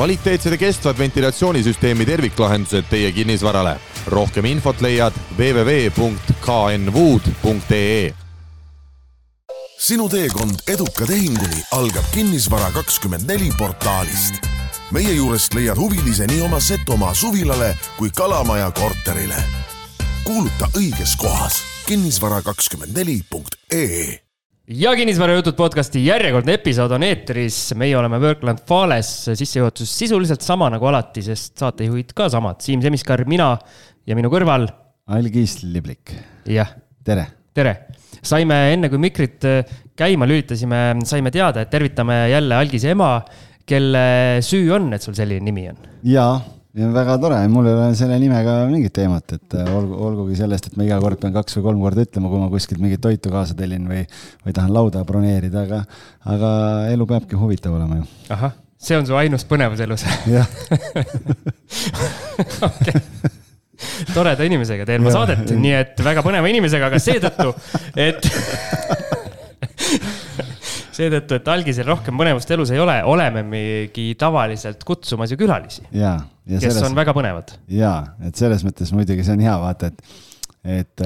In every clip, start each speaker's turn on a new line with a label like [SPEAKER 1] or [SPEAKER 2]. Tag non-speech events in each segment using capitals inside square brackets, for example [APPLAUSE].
[SPEAKER 1] kvaliteetsed ja kestvad ventilatsioonisüsteemi terviklahendused teie kinnisvarale. rohkem infot leiad www.knwood.ee.
[SPEAKER 2] sinu teekond eduka tehinguni algab Kinnisvara24 portaalist. meie juurest leiad huvilise nii oma Setomaa suvilale kui Kalamaja korterile. kuuluta õiges kohas kinnisvara24.ee
[SPEAKER 3] ja kinnisvarajutud podcasti järjekordne episood on eetris, meie oleme Workland Fales, sissejuhatus sisuliselt sama nagu alati, sest saatejuhid ka samad, Siim Semiskar, mina ja minu kõrval.
[SPEAKER 4] Algis Liblik.
[SPEAKER 3] jah.
[SPEAKER 4] tere.
[SPEAKER 3] tere, saime enne kui mikrit äh, käima lülitasime, saime teada, et tervitame jälle Algise ema, kelle süü on, et sul selline nimi on.
[SPEAKER 4] jaa ja väga tore, mul ei ole selle nimega mingit teemat, et äh, olgu, olgugi sellest, et ma iga kord pean kaks või kolm korda ütlema, kui ma kuskilt mingit toitu kaasa tellin või, või tahan lauda broneerida, aga, aga elu peabki huvitav olema ju.
[SPEAKER 3] ahah, see on su ainus põnevus elus?
[SPEAKER 4] jah [LAUGHS]
[SPEAKER 3] okei toreda inimesega teen ma saadet, nii et väga põneva inimesega, aga seetõttu, et [LAUGHS] seetõttu, et algisel rohkem põnevust elus ei ole, olemegi tavaliselt kutsumas ju külalisi.
[SPEAKER 4] ja, ja
[SPEAKER 3] kes
[SPEAKER 4] selles,
[SPEAKER 3] on väga põnevad.
[SPEAKER 4] ja, et selles mõttes muidugi see on hea vaata, et, et,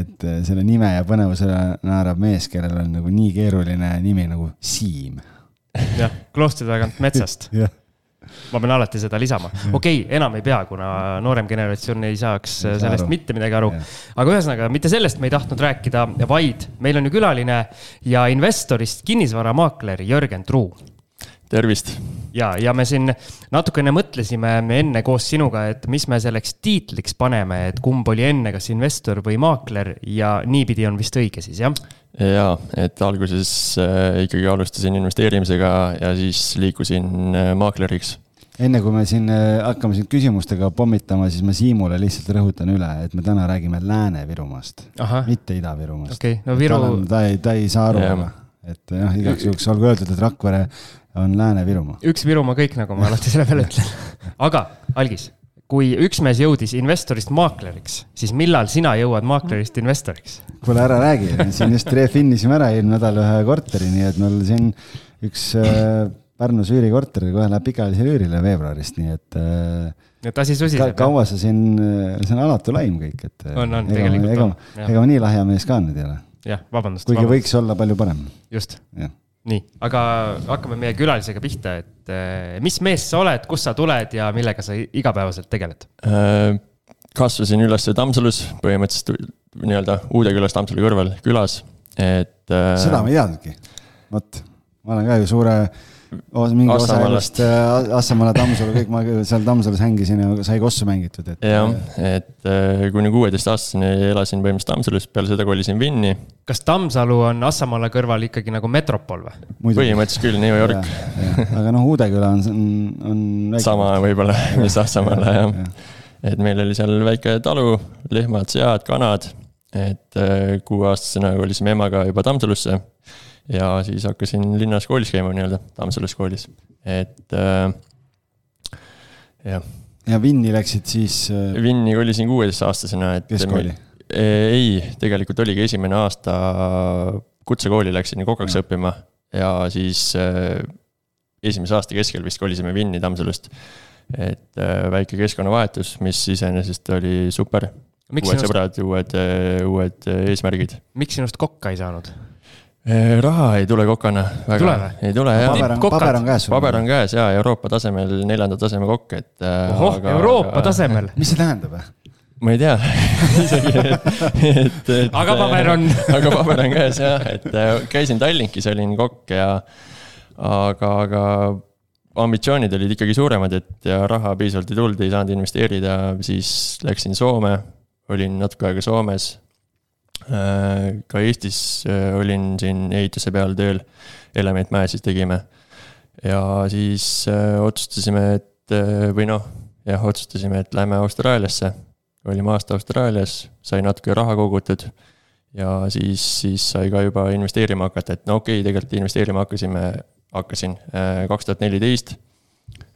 [SPEAKER 4] et selle nime ja põnevusele naerab mees, kellel on nagu nii keeruline nimi nagu Siim.
[SPEAKER 3] jah, kloostri tagant metsast [LAUGHS] ma pean alati seda lisama, [LAUGHS] okei okay,, enam ei pea, kuna noorem generatsioon ei saaks ei sellest aru. mitte midagi aru. aga ühesõnaga, mitte sellest me ei tahtnud rääkida, vaid meil on ju külaline ja investorist kinnisvaramaakler Jörgen Truu.
[SPEAKER 5] tervist.
[SPEAKER 3] Ja, ja me siin natukene mõtlesime enne koos sinuga, et mis me selleks tiitliks paneme, et kumb oli enne, kas investor või maakler ja niipidi on vist õige siis, jah?
[SPEAKER 5] jaa, et alguses äh, ikkagi alustasin investeerimisega ja siis liikusin äh, maakleriks.
[SPEAKER 4] enne kui me siin äh, hakkame siin küsimustega pommitama, siis ma Siimule lihtsalt rõhutan üle, et me täna räägime Lääne-Virumaast, mitte Ida-Virumaast.
[SPEAKER 3] okei okay,, no Viru.
[SPEAKER 4] ta ei, ta ei saa aru, et jah, igaks juhuks olgu öeldud, et Rakvere on Lääne-Virumaa.
[SPEAKER 3] üks Virumaa kõik, nagu ma alati selle peale ütlen. aga, Algis kui üks mees jõudis investorist maakleriks, siis millal sina jõuad maaklerist investoriks?
[SPEAKER 4] kuule, ära räägi, siin just refinnisime ära eelmine nädal ühe korteri, nii et mul siin üks äh, Pärnus üürikorter kohe läheb pikaajalisele üürile veebruarist, nii et äh,.
[SPEAKER 3] et asi susiseb
[SPEAKER 4] ka,. kaua sa siin, see on alatu laim kõik, et.
[SPEAKER 3] on, on, tegelikult
[SPEAKER 4] ega, on. ega ma nii lahja mees ka nüüd ei ole.
[SPEAKER 3] Jah, vabandust.
[SPEAKER 4] kuigi
[SPEAKER 3] vabandust.
[SPEAKER 4] võiks olla palju parem.
[SPEAKER 3] just. nii, aga hakkame meie külalisega pihta, et eh, mis mees sa oled, kust sa tuled ja millega sa igapäevaselt tegeled?
[SPEAKER 5] Äh, kasvasin üles Tammsalus, põhimõtteliselt nii-öelda Uude-Külas Tammsalu kõrval külas, et. Äh,
[SPEAKER 4] seda ma ei teadnudki, vot, ma olen ka ju suure mingi osa elust äh, Assamaale, Tammsalu, kõik ma seal Tammsalus hängisin ja sai kossu mängitud,
[SPEAKER 5] et. jah, et äh, kuni kuueteistaastaseni elasin põhimõtteliselt Tammsalus, peale seda kolisin Vinni.
[SPEAKER 3] kas Tammsalu on Assamaale kõrval ikkagi nagu metropol
[SPEAKER 5] või? põhimõtteliselt küll, New York.
[SPEAKER 4] aga noh, Uude-Küla on, on,
[SPEAKER 5] on. sama võib-olla, mis Assamaale jah ja. et meil oli seal väike talu, lehmad, sead, kanad, et äh, kuueaastasena kolisime emaga juba Tammsalusse ja siis hakkasin linnas koolis käima nii-öelda, Tammsalus koolis, et äh, jah.
[SPEAKER 4] ja Vinni läksid siis
[SPEAKER 5] äh...? Vinni kolisin kuueteistaastasena, et.
[SPEAKER 4] keskkooli?
[SPEAKER 5] ei, tegelikult oligi esimene aasta kutsekooli läksin kokaks no. õppima ja siis äh, esimese aasta keskel vist kolisime Vinni Tammsalust. et äh, väike keskkonnavahetus, mis iseenesest oli super. uued sinust... sõbrad, uued, äh, uued äh, eesmärgid.
[SPEAKER 3] miks sinust kokka ei saanud?
[SPEAKER 5] Eh, raha ei tule kokana.
[SPEAKER 3] ei tule või?
[SPEAKER 5] ei tule jah.
[SPEAKER 4] paber on, käes.
[SPEAKER 5] paber on käes ja Euroopa tasemel neljanda taseme kokk, et.
[SPEAKER 3] Äh, ohoh, Euroopa aga... tasemel.
[SPEAKER 4] mis see tähendab?
[SPEAKER 5] ma ei tea [LAUGHS] isegi, et, et, et.
[SPEAKER 3] aga paber on [LAUGHS]
[SPEAKER 5] aga paber on käes jah, et äh, käisin Tallinkis, olin kokk ja. aga, aga ambitsioonid olid ikkagi suuremad, et ja raha piisavalt ei tulnud, ei saanud investeerida, siis läksin Soome. olin natuke aega Soomes ka Eestis äh, olin siin ehituse peal tööl, Elementmäe siis tegime. ja siis äh, otsustasime, et või noh, jah, otsustasime, et lähme Austraaliasse. olime aasta Austraalias, sai natuke raha kogutud ja siis, siis sai ka juba investeerima hakata, et no okei okay,, tegelikult investeerima hakkasime, hakkasin kaks tuhat neliteist.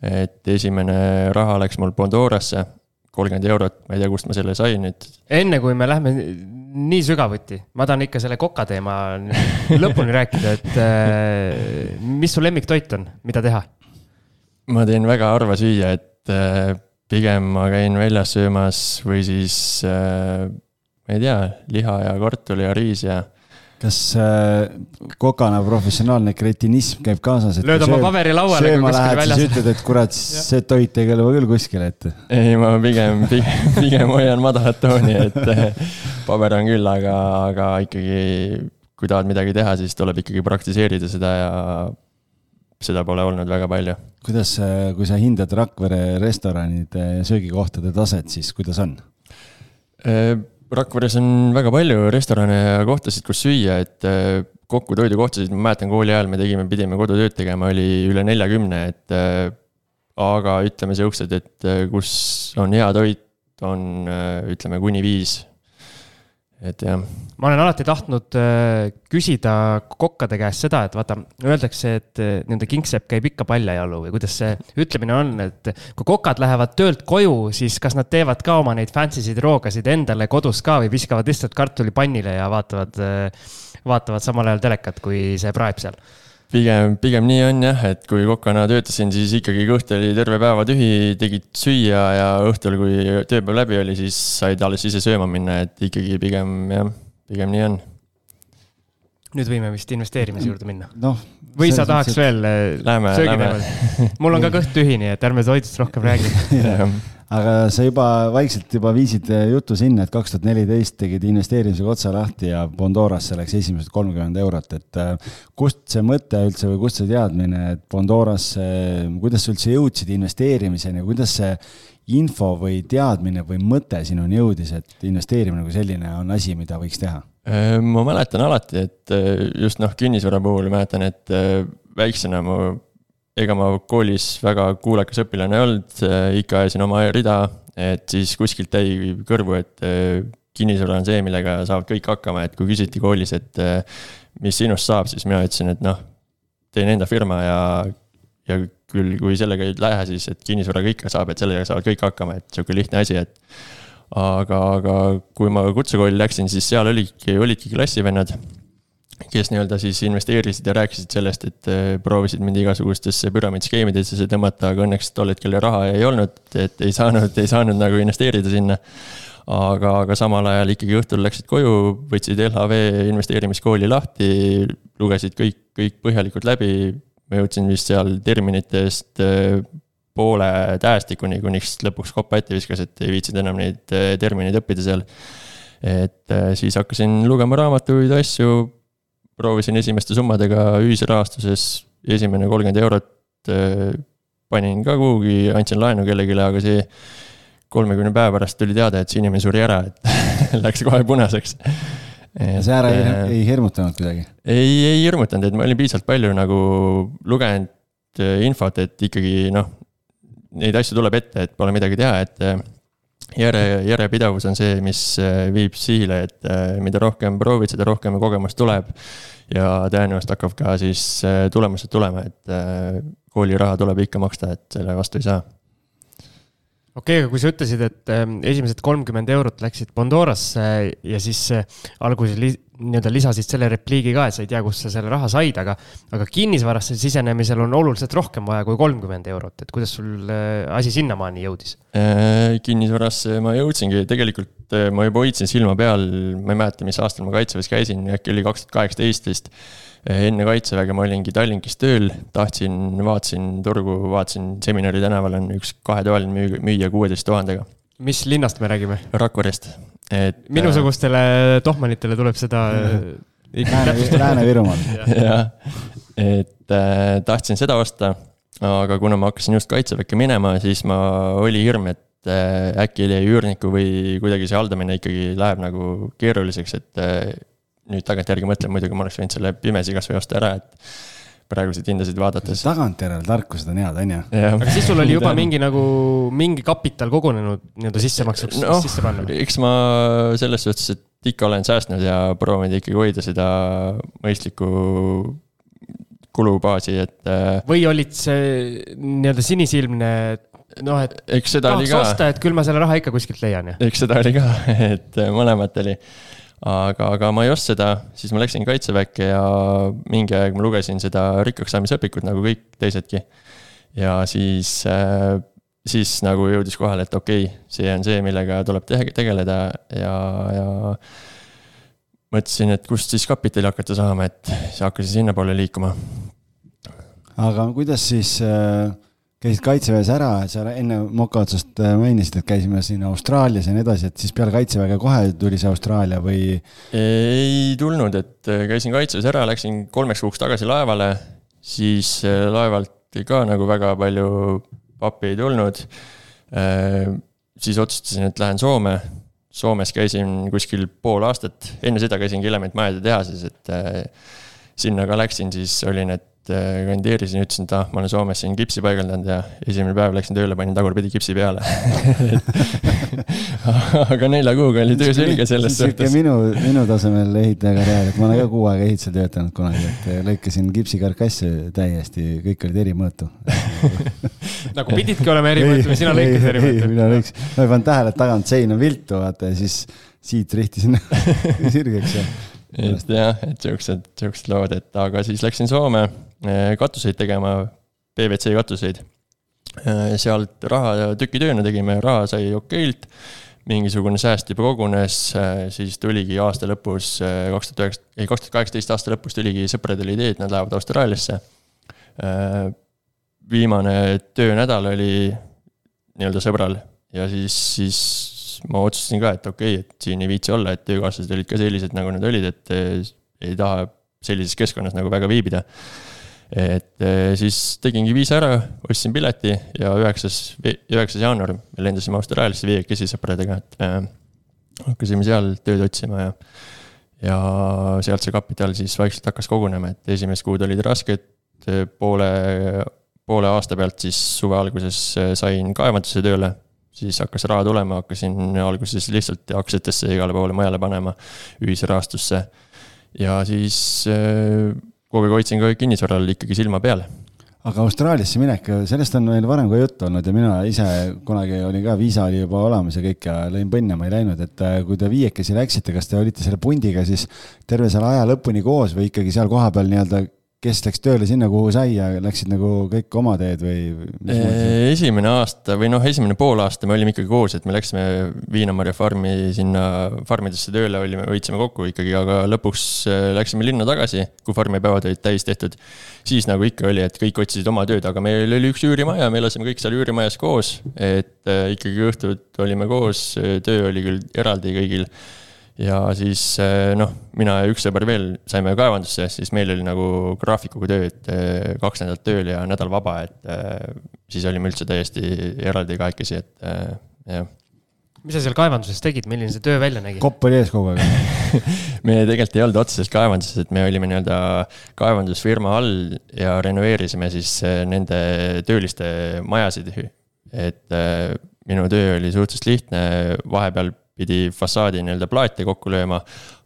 [SPEAKER 5] et esimene raha läks mul Bondorasse, kolmkümmend eurot, ma ei tea, kust ma selle sain nüüd.
[SPEAKER 3] enne kui me lähme nii sügavuti, ma tahan ikka selle koka teema lõpuni rääkida, et äh, mis su lemmiktoit on, mida teha?
[SPEAKER 5] ma teen väga harva süüa, et äh, pigem ma käin väljas söömas või siis äh, ma ei tea, liha ja kartul ja riis ja
[SPEAKER 4] kas äh, kokana professionaalne kretinism käib kaasas?
[SPEAKER 3] lööd oma paberi lauale.
[SPEAKER 4] sööma lähed, siis ütled, et kurat, see toit ei kõlba küll kuskile, et.
[SPEAKER 5] ei, ma pigem, [LAUGHS] pigem, pigem hoian madalat tooni, et [LAUGHS] paber on küll, aga, aga ikkagi kui tahad midagi teha, siis tuleb ikkagi praktiseerida seda ja seda pole olnud väga palju.
[SPEAKER 4] kuidas, kui sa hindad Rakvere restoranide ja söögikohtade taset, siis kuidas on?
[SPEAKER 5] Rakveres on väga palju restorane ja kohtasid, kus süüa, et äh, kokku toidukohtasid, ma mäletan kooli ajal me tegime, pidime kodutööd tegema, oli üle neljakümne, et. Äh, aga ütleme siuksed, et äh, kus on hea toit, on ütleme kuni viis et jah.
[SPEAKER 3] ma olen alati tahtnud äh, küsida kokkade käest seda, et vaata, öeldakse, et äh, nende kingsepp käib ikka paljajalu või kuidas see ütlemine on, et kui kokad lähevad töölt koju, siis kas nad teevad ka oma neid fancy sid roogasid endale kodus ka või viskavad lihtsalt kartuli pannile ja vaatavad, äh, vaatavad samal ajal telekat, kui see praeb seal
[SPEAKER 5] pigem, pigem nii on jah, et kui kokana töötasin, siis ikkagi kõht oli terve päeva tühi, tegid süüa ja õhtul, kui tööpäev läbi oli, siis said alles ise sööma minna, et ikkagi pigem jah, pigem nii on.
[SPEAKER 3] Nüüd võime vist investeerimise juurde minna. noh. või sa tahaks veel
[SPEAKER 5] lähme, lähme.
[SPEAKER 3] mul on ka kõht tühi, nii et ärme toidust rohkem räägi [LAUGHS]
[SPEAKER 4] aga sa juba vaikselt juba viisid jutu sinna, et kaks tuhat neliteist tegid investeerimisega otsa lahti ja Bondorasse läks esimesed kolmkümmend eurot, et äh, kust see mõte üldse või kust see teadmine, et Bondorasse, kuidas sa üldse jõudsid investeerimiseni, kuidas see info või teadmine või mõte sinuni jõudis, et investeerimine kui selline on asi, mida võiks teha?
[SPEAKER 5] Äh, ma mäletan alati, et äh, just noh, kinnisvara puhul mäletan, et väiksena mu ega ma koolis väga kuulekas õpilane ei olnud, äh, ikka ajasin oma rida, et siis kuskilt jäi kõrvu, et kinnisvara on see, millega saavad kõik hakkama, et kui küsiti koolis, et mis sinust saab, siis mina ütlesin, et noh, teen enda firma ja, ja küll, kui sellega ei lähe, siis et kinnisvaraga ikka saab, et sellega saavad kõik hakkama, et sihuke lihtne asi, et. Aga, aga kui ma kutsekooli läksin, siis seal olidki, olidki klassivennad kes nii-öelda siis investeerisid ja rääkisid sellest, et äh, proovisid mind igasugustesse püramiidskeemidesse tõmmata, aga õnneks tol hetkel raha ei olnud, et ei saanud, ei saanud nagu investeerida sinna. aga, aga samal ajal ikkagi õhtul läksid koju, võtsid LHV investeerimiskooli lahti, lugesid kõik, kõik põhjalikult läbi. ma jõudsin vist seal terminitest äh, poole tähestikuni, kuniks lõpuks kopa ette viskas, et ei viitsinud enam neid äh, termineid õppida seal. et siis hakkasin lugema raamatuid, asju proovisin esimeste summadega ühisrahastuses esimene kolmkümmend eurot äh, panin ka kuhugi, andsin laenu kellelegi, aga see kolmekümne päeva pärast tuli teade, et see inimene suri ära, et [LAUGHS] läks kohe punaseks.
[SPEAKER 4] see ära ei, ei hirmutanud kuidagi?
[SPEAKER 5] ei, ei hirmutanud, et ma olin piisavalt palju nagu lugenud infot, et ikkagi noh, neid asju tuleb ette, et pole midagi teha, et järje, järjepidevus on see, mis äh, viib sihile, et äh, mida rohkem proovid, seda rohkem kogemust tuleb. ja tõenäoliselt hakkab ka siis äh, tulemused tulema, et kooliraha tuleb ikka maksta, et selle vastu ei saa
[SPEAKER 3] okei okay,, aga kui sa ütlesid, et äh, esimesed kolmkümmend eurot läksid Pandorasse ja siis äh, alguses nii-öelda lisasid selle repliigi ka, et sa ei tea, kust sa selle raha said, aga, aga kinnisvarasse sisenemisel on oluliselt rohkem vaja kui kolmkümmend eurot, et kuidas sul äh, asi sinnamaani jõudis
[SPEAKER 5] äh,? kinnisvarasse ma jõudsingi, tegelikult äh, ma juba hoidsin silma peal, ma ei mäleta, mis aastal ma kaitseväes käisin, äkki oli kaks tuhat kaheksateist vist enne kaitseväge ma olingi Tallinkis tööl, tahtsin, vaatasin turgu, vaatasin Seminari tänaval on üks kahetoaline müü-, müüja kuueteist tuhandega.
[SPEAKER 3] mis linnast me räägime?
[SPEAKER 5] Rakverest, et.
[SPEAKER 3] minusugustele tohmanitele tuleb seda
[SPEAKER 4] Lääne-Virumaal.
[SPEAKER 5] jah, et äh, tahtsin seda osta, aga kuna ma hakkasin just kaitseväkke minema, siis ma, oli hirm, et äh, äkki üürniku või kuidagi see haldamine ikkagi läheb nagu keeruliseks, et äh, nüüd tagantjärgi mõtlen, muidugi ma oleks võinud selle pimesi kasvõi osta ära, et praeguseid hindasid vaadates.
[SPEAKER 4] tagantjärele tarkused on head, on ju.
[SPEAKER 3] aga siis sul oli juba mingi nagu, mingi kapital kogunenud nii-öelda sissemakseks no, sisse panna?
[SPEAKER 5] eks ma selles suhtes, et ikka olen säästnud ja proovinud ikkagi hoida seda mõistlikku kulubaasi, et. Äh,
[SPEAKER 3] või olid see nii-öelda sinisilmne, noh, et.
[SPEAKER 5] eks seda oli ka.
[SPEAKER 3] osta, et küll ma selle raha ikka kuskilt leian,
[SPEAKER 5] ju. eks seda oli ka, [LAUGHS] et mõlemat oli aga, aga ma ei ostnud seda, siis ma läksin kaitseväkke ja mingi aeg ma lugesin seda rikkaks saamise õpikut nagu kõik teisedki. ja siis äh, siis nagu jõudis kohale, et okei okay,, see on see, millega tuleb te tegeleda ja, ja mõtlesin, et kust siis kapitali hakata saama, et hakkasin sinnapoole liikuma.
[SPEAKER 4] aga kuidas siis äh, käisid kaitseväes ära, sa enne moka otsast äh, mainisid, et käisime siin Austraalias ja nii edasi, et siis peale kaitseväge kohe tuli see Austraalia või?
[SPEAKER 5] ei tulnud, et äh, käisin kaitseväes ära, läksin kolmeks kuuks tagasi laevale, siis äh, laevalt ka nagu väga palju pappi ei tulnud. siis otsustasin, et lähen Soome Soomes käisin kuskil pool aastat, enne seda käisin Elementmajade tehases, et sinna ka läksin, siis olin, et äh, kandideerisin, ütlesin, et ah, ma olen Soomes siin kipsi paigaldanud ja esimene päev läksin tööle, panin tagurpidi kipsi peale [LAUGHS] aga nelja kuuga oli töö selge selles
[SPEAKER 4] suhtes. minu, minu tasemel ehitaja karjäär, et ma olen ka kuu aega ehitusel töötanud kunagi, et äh, lõikasin kipsikarkasse täiesti, kõik olid eri mõõtu [LAUGHS]
[SPEAKER 3] nagu pididki olema eri mõõtu või sina lõikasid eri mõõtu?
[SPEAKER 4] mina lõikasin, ma ei pannud tähele, et tagant sein on viltu, vaata ja siis siit rihtisin [LAUGHS] sirgeks ja
[SPEAKER 5] et jah, et siuksed, siuksed lood, et aga siis läksin Soome katuseid tegema, PVC katuseid. Eh, sealt raha tükitööna tegime, raha sai okeilt, mingisugune sääst juba kogunes, eh, siis tuligi aasta lõpus, kaks tuhat üheksa, ei kaks tuhat kaheksateist aasta lõpus tuligi sõpradel idee, et nad lähevad Austraaliasse. viimane töönädal oli nii-öelda sõbral ja siis, siis ma otsustasin ka, et okei okay,, et siin ei viitsi olla, et töökaaslased olid ka sellised, nagu nad olid, et ei taha sellises keskkonnas nagu väga viibida. Et eh, siis tegingi viisa ära, ostsin pileti ja üheksas, üheksas jaanuar me lendasime Austraaliasse viiekesi sõpradega, et äh, hakkasime seal tööd otsima ja. ja sealt see kapital siis vaikselt hakkas kogunema, et esimesed kuud olid rasked, poole, poole aasta pealt siis suve alguses sain kaevandusse tööle siis hakkas raha tulema, hakkasin alguses lihtsalt aktsiatesse igale poole mujale panema, ühisrahastusse. ja siis kogu aeg hoidsin ka kinnisvaral ikkagi silma peal.
[SPEAKER 4] Aga Austraaliasse minek, sellest on meil varem ka juttu olnud ja mina ise kunagi olin ka, viisa oli juba olemas ja kõik ja lõin põnne, ma ei läinud, et äh, kui te viiekesi läksite, kas te olite selle pundiga siis terve selle aja lõpuni koos või ikkagi seal kohapeal nii-öelda kes läks tööle sinna, kuhu sai ja läksid nagu kõik oma teed või?
[SPEAKER 5] esimene aasta või noh, esimene poolaasta me olime ikkagi koos, et me läksime Viinamarja farmi sinna farmidesse tööle, olime, hoidsime kokku ikkagi, aga lõpuks äh, läksime linna tagasi, kui farmipäevad olid täis tehtud. siis nagu ikka oli, et kõik otsisid oma tööd, aga meil oli üks üürimaja, me elasime kõik seal üürimajas koos, et äh, ikkagi õhtud olime koos, töö oli küll eraldi kõigil ja siis eh, noh, mina ja üks sõber veel saime kaevandusse, siis meil oli nagu graafikuga töö, et eh, kaks nädalat tööl ja nädal vaba, et eh, siis olime üldse täiesti eraldi kahekesi, et jah
[SPEAKER 3] mis sa seal kaevanduses tegid, milline see töö välja nägi?
[SPEAKER 4] kopp oli ees kogu aeg [LAUGHS]
[SPEAKER 5] me tegelikult ei olnud otseses kaevanduses, et me olime nii-öelda kaevandusfirma all ja renoveerisime siis nende tööliste majasid. et minu töö oli suhteliselt lihtne, vahepeal pidi fassaadi nii-öelda plaate kokku lööma,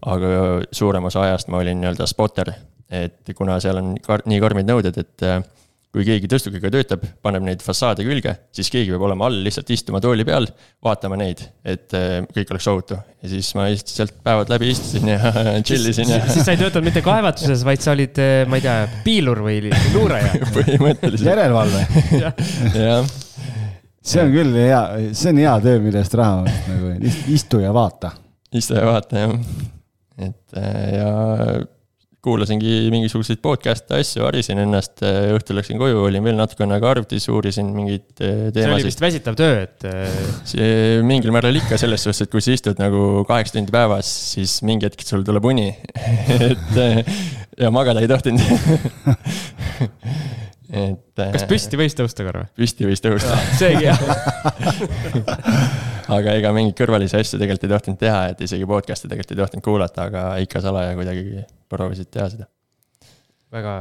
[SPEAKER 5] aga suurem osa ajast ma olin nii-öelda spotter. et kuna seal on kar nii karmid nõuded, et äh, kui keegi tõstukiga töötab, paneb neid fassaade külge, siis keegi peab olema all, lihtsalt istuma tooli peal, vaatama neid, et äh, kõik oleks ohutu. ja siis ma lihtsalt sealt päevad läbi istusin ja [LAUGHS] chill isin ja.
[SPEAKER 3] siis sa ei töötanud mitte kaevanduses, vaid sa olid, äh, ma ei tea, piilur või luuraja [LAUGHS]
[SPEAKER 5] põhimõtteliselt.
[SPEAKER 4] järelevalve [LAUGHS]
[SPEAKER 5] jah
[SPEAKER 4] see on küll hea, see on hea töö, mille eest raha nagu istu ja vaata.
[SPEAKER 5] istu ja vaata jah, et äh, ja kuulasingi mingisuguseid podcast'e, asju, harisin ennast, äh, õhtul läksin koju, olin veel natukene aega arvutis, uurisin mingeid teemasid. Äh, see
[SPEAKER 3] oli vist väsitav töö, et.
[SPEAKER 5] see mingil määral ikka selles suhtes, et kui sa istud nagu kaheksa tundi päevas, siis mingi hetk sul tuleb uni [LAUGHS] et ja magada ei tohtinud [LAUGHS] et.
[SPEAKER 3] kas püsti võis tõusta korra?
[SPEAKER 5] püsti võis tõusta [LAUGHS]
[SPEAKER 3] seegi jah [LAUGHS]
[SPEAKER 5] aga ega mingeid kõrvalisi asju tegelikult ei tohtinud teha, et isegi podcast'e tegelikult ei tohtinud kuulata, aga ikka salaja kuidagi proovisid teha seda.
[SPEAKER 3] väga,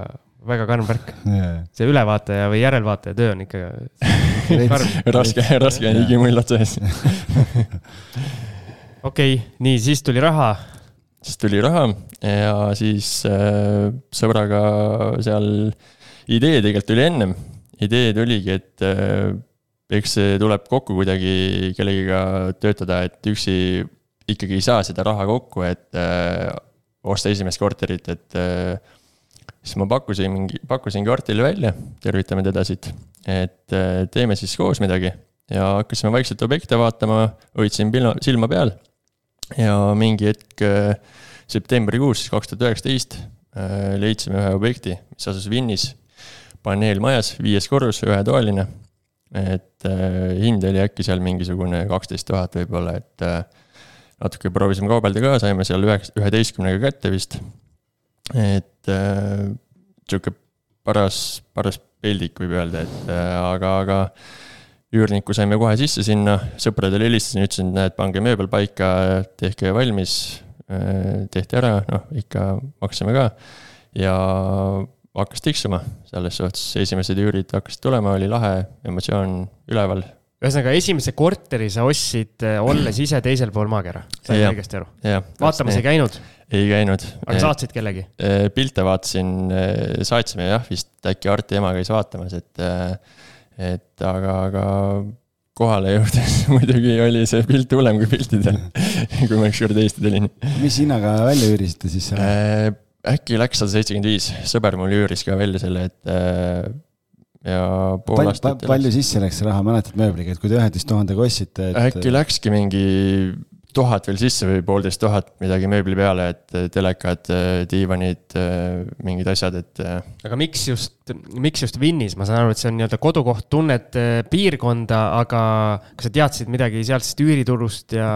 [SPEAKER 3] väga karm värk yeah.. see ülevaataja või järelvaataja töö on ikka [LAUGHS]
[SPEAKER 5] raske, raske on higimull otsa ees
[SPEAKER 3] okei nii, siis tuli raha.
[SPEAKER 5] siis tuli raha ja siis äh, sõbraga seal äh, idee tegelikult tuli ennem, idee tuligi, et äh, eks see tuleb kokku kuidagi kellegiga töötada, et üksi ikkagi ei saa seda raha kokku, et äh, osta esimest korterit, et äh, siis ma pakkusin mingi, pakkusin kvartali välja, tervitame teda siit. et äh, teeme siis koos midagi ja hakkasime vaikselt objekte vaatama, hoidsin pilma, silma peal. ja mingi hetk äh, septembrikuus kaks tuhat üheksateist äh, leidsime ühe objekti, mis asus Vinnis, paneelmajas, viies korrus, ühetoaline. et hind oli äkki seal mingisugune kaksteist tuhat võib-olla, et natuke proovisime kaubelda ka, saime seal üheksa, üheteistkümnega kätte vist. et sihuke paras, paras peldik, võib öelda, et äh, aga, aga üürniku saime kohe sisse sinna, sõpradele helistasin, ütlesin, et näed, pange mööbel paika, tehke valmis. Äh, tehti ära, noh, ikka maksime ka ja hakkas tiksuma selles suhtes, esimesed üürid hakkasid tulema, oli lahe, emotsioon üleval.
[SPEAKER 3] ühesõnaga, esimese korteri sa ostsid, äh, olles ise teisel pool maakera, sain õigesti aru? vaatamas ei käinud?
[SPEAKER 5] ei käinud.
[SPEAKER 3] aga saatsid kellegi?
[SPEAKER 5] Äh, pilte vaatasin, äh, saatsime jah, vist äkki Arti ema käis vaatamas, et, äh, et aga, aga kohale jõudes [LAUGHS] muidugi oli see pilt hullem kui piltidel [LAUGHS] kui ma ükskord Eesti tulin.
[SPEAKER 4] mis hinnaga välja üürisite siis
[SPEAKER 5] selle? Äkki läks sada seitsekümmend viis, sõber mul üüris ka välja selle, et ja
[SPEAKER 4] pool Pal, aastat. palju sisse läks see raha, mäletad mööbliga, et kui te üheteist tuhandega ostsite
[SPEAKER 5] et...? äkki läkski mingi tuhat veel sisse või poolteist tuhat midagi mööbli peale, et telekad, diivanid, mingid asjad, et.
[SPEAKER 3] aga miks just, miks just Vinnis, ma saan aru, et see on nii-öelda kodukoht, tunned piirkonda, aga kas sa teadsid midagi sealsest üüriturust ja,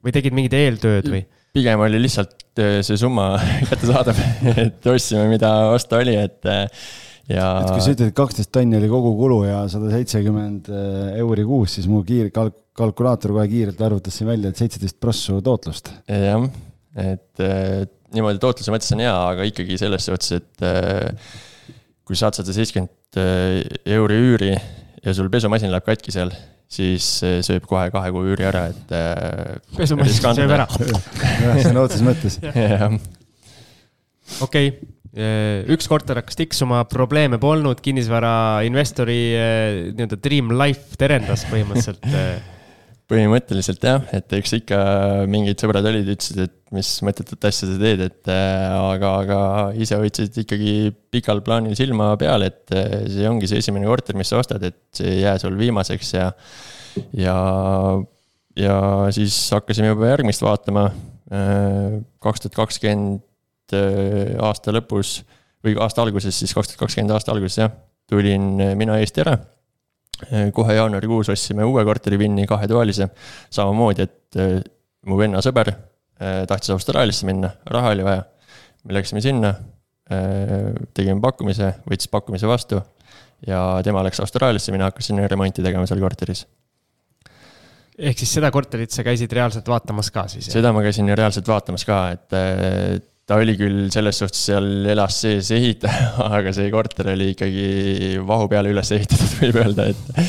[SPEAKER 3] või tegid mingit eeltööd või?
[SPEAKER 5] Pigem oli lihtsalt see summa [LAUGHS] kättesaadav et ostsime, mida osta oli, et ja.
[SPEAKER 4] et kui sa ütled, et kaksteist tonni oli kogukulu ja sada seitsekümmend euri kuus, siis mu kiir-, kalk-, kalkulaator kohe kiirelt arvutas siin välja, et seitseteist prossu tootlust.
[SPEAKER 5] jah, et äh, niimoodi tootluse mõttes on hea, aga ikkagi selles suhtes, et äh, kui saad sada seitsekümmend äh, euri üüri ja sul pesumasin läheb katki seal, siis sööb kohe kahe kuu üüri ära, et äh,.
[SPEAKER 3] pesumasin sööb ära [LAUGHS] [LAUGHS]
[SPEAKER 4] jah, sõna otseses mõttes.
[SPEAKER 3] okei okay üks korter hakkas tiksuma, probleeme polnud, kinnisvarainvestori nii-öelda dream life terendas põhimõtteliselt
[SPEAKER 5] põhimõtteliselt jah, et eks ikka mingid sõbrad olid, ütlesid, et mis mõttetut asja sa teed, et äh, aga, aga ise hoidsid ikkagi pikal plaanil silma peal, et äh, see ongi see esimene korter, mis sa ostad, et see ei jää sul viimaseks ja. ja, ja siis hakkasime juba järgmist vaatama. Äh, kaks tuhat kakskümmend aasta lõpus või aasta alguses, siis kaks tuhat kakskümmend aasta alguses jah, tulin mina Eesti ära kohe jaanuarikuus ostsime uue korteri Vinni kahetoalise, samamoodi, et äh, mu venna sõber äh, tahtis Austraaliasse minna, raha oli vaja. me läksime sinna, tegime pakkumise, võttis pakkumise vastu ja tema läks Austraaliasse, mina hakkasin remonti tegema seal korteris
[SPEAKER 3] ehk siis seda korterit sa käisid reaalselt vaatamas ka siis?
[SPEAKER 5] seda ma käisin reaalselt vaatamas ka, et ta oli küll selles suhtes seal elas sees ehitaja, [LAUGHS] aga see korter oli ikkagi vahu peale üles ehitatud, [LAUGHS] võib öelda, et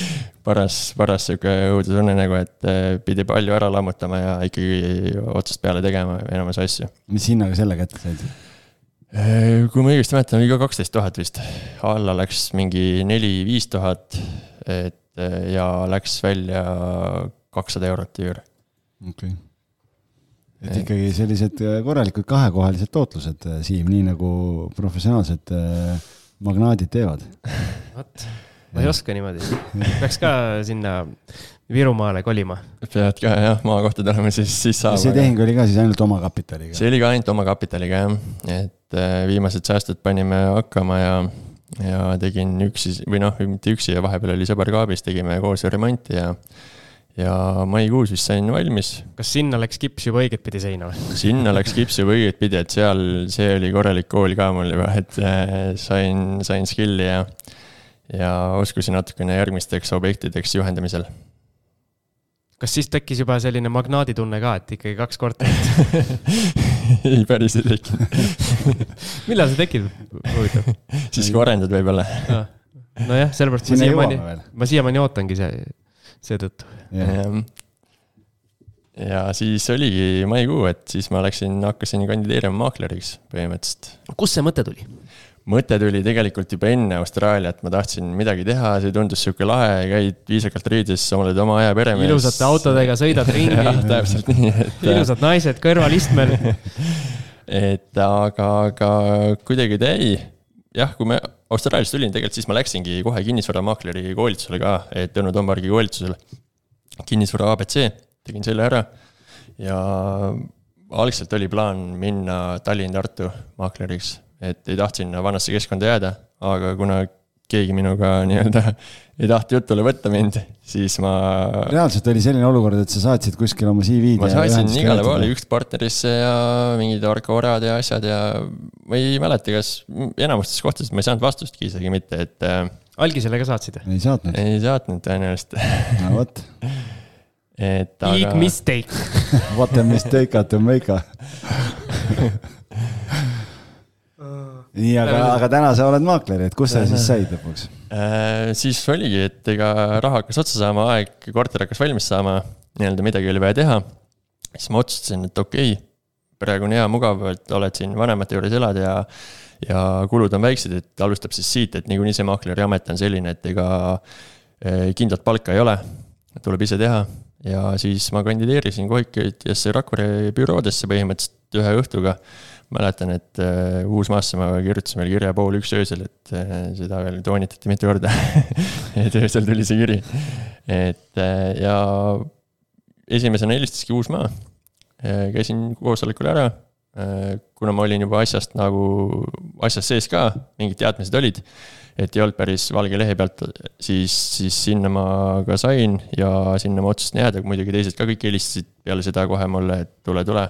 [SPEAKER 5] paras, paras sihuke õudusunenägu, et eh, pidi palju ära lammutama ja ikkagi otsast peale tegema enamus asju.
[SPEAKER 4] mis hinnaga selle kätte said?
[SPEAKER 5] Eh, kui ma õigesti mäletan, oli ka kaksteist tuhat vist, alla läks mingi neli-viis tuhat, et eh, ja läks välja kakssada eurot üür.
[SPEAKER 4] okei okay et ikkagi sellised äh, korralikud kahekohalised tootlused, äh, Siim, nii nagu professionaalsed äh, magnaadid teevad.
[SPEAKER 3] vot, ma ei oska niimoodi, peaks ka sinna Virumaale kolima.
[SPEAKER 5] pead ka jah, maakohta tulema, siis, siis saab.
[SPEAKER 4] see tehing oli ka siis ainult omakapitaliga?
[SPEAKER 5] see oli ka ainult omakapitaliga jah, et viimased säästud panime hakkama ja, ja tegin üksi või noh, mitte üksi ja vahepeal oli sõber ka abis, tegime koos remonti ja ja maikuus vist sain valmis.
[SPEAKER 3] kas sinna läks kips juba õiget pidi seina või?
[SPEAKER 5] sinna läks kips juba õiget pidi, et seal, see oli korralik kool ka mul juba, et äh, sain, sain skill'i ja, ja oskusi natukene järgmisteks objektideks juhendamisel.
[SPEAKER 3] kas siis tekkis juba selline magnaaditunne ka, et ikkagi kaks korterit [LAUGHS]
[SPEAKER 5] ei, päris ei tekkinud [LAUGHS]
[SPEAKER 3] millal see tekib, huvitav?
[SPEAKER 5] siis kui arendad võib-olla
[SPEAKER 3] nojah, sellepärast ma siiamaani, ma siiamaani ootangi see seetõttu
[SPEAKER 5] yeah.. ja siis oligi maikuu, et siis ma läksin, hakkasin kandideerima maakleriks põhimõtteliselt.
[SPEAKER 3] kust see mõte tuli?
[SPEAKER 5] mõte tuli tegelikult juba enne Austraaliat, ma tahtsin midagi teha, see tundus sihuke lahe, käid viisakalt riides, oled oma aja peremees.
[SPEAKER 3] ilusate autodega sõidad [LAUGHS] ringi
[SPEAKER 5] täpselt nii, et.
[SPEAKER 3] ilusad naised kõrvalistmel [LAUGHS]
[SPEAKER 5] et aga, aga kuidagi ta jäi. jah, kui me Austraaliast tulin tegelikult, siis ma läksingi kohe kinnisvaramaakleri koolitusele ka, et Tõnu Tombargi koolitusele. kinnisvara abc, tegin selle ära ja algselt oli plaan minna Tallinn-Tartu maakleriks, et ei tahtnud sinna vanasse keskkonda jääda, aga kuna keegi minuga nii-öelda [LAUGHS] ei tahtnud jutule võtta mind, siis ma.
[SPEAKER 4] reaalselt oli selline olukord, et sa saatsid kuskil oma CV-d.
[SPEAKER 5] ma saatsin igale poole, üks partnerisse ja mingid Arcorad ja asjad ja ma ei mäleta, kas enamustes kohtades ma ei saanud vastustki isegi mitte, et. Äh,
[SPEAKER 3] algisele ka saatsid?
[SPEAKER 4] ei saatnud.
[SPEAKER 5] ei saatnud tõenäoliselt [LAUGHS]
[SPEAKER 4] no vot
[SPEAKER 5] et
[SPEAKER 3] aga. Big mistake
[SPEAKER 4] What a mistake to make [LAUGHS] nii, aga, aga täna sa oled maakler, et kus sa siis said lõpuks
[SPEAKER 5] äh,? siis oligi, et ega raha hakkas otsa saama, aeg, korter hakkas valmis saama, nii-öelda midagi oli vaja teha. siis ma otsustasin, et okei okay,, praegu on hea, mugav, et oled siin vanemate juures, elad ja, ja kulud on väiksed, et alustab siis siit, et niikuinii see maakleri amet on selline, et ega äh, kindlat palka ei ole, tuleb ise teha ja siis ma kandideerisin kohikutesse Rakvere büroodesse põhimõtteliselt ühe õhtuga mäletan, et äh, Uusmaasse ma kirjutasin veel kirja pool üks öösel, et äh, seda veel toonitati mitu korda [LAUGHS] et öösel tuli see kiri. et äh, ja esimesena helistaski Uusmaa käisin koosolekul ära kuna ma olin juba asjast nagu, asjas sees ka, mingid teadmised olid. et ei olnud päris valge lehe pealt, siis, siis sinna ma ka sain ja sinna ma otsustasin jääda, muidugi teised ka kõik helistasid peale seda kohe mulle, et tule, tule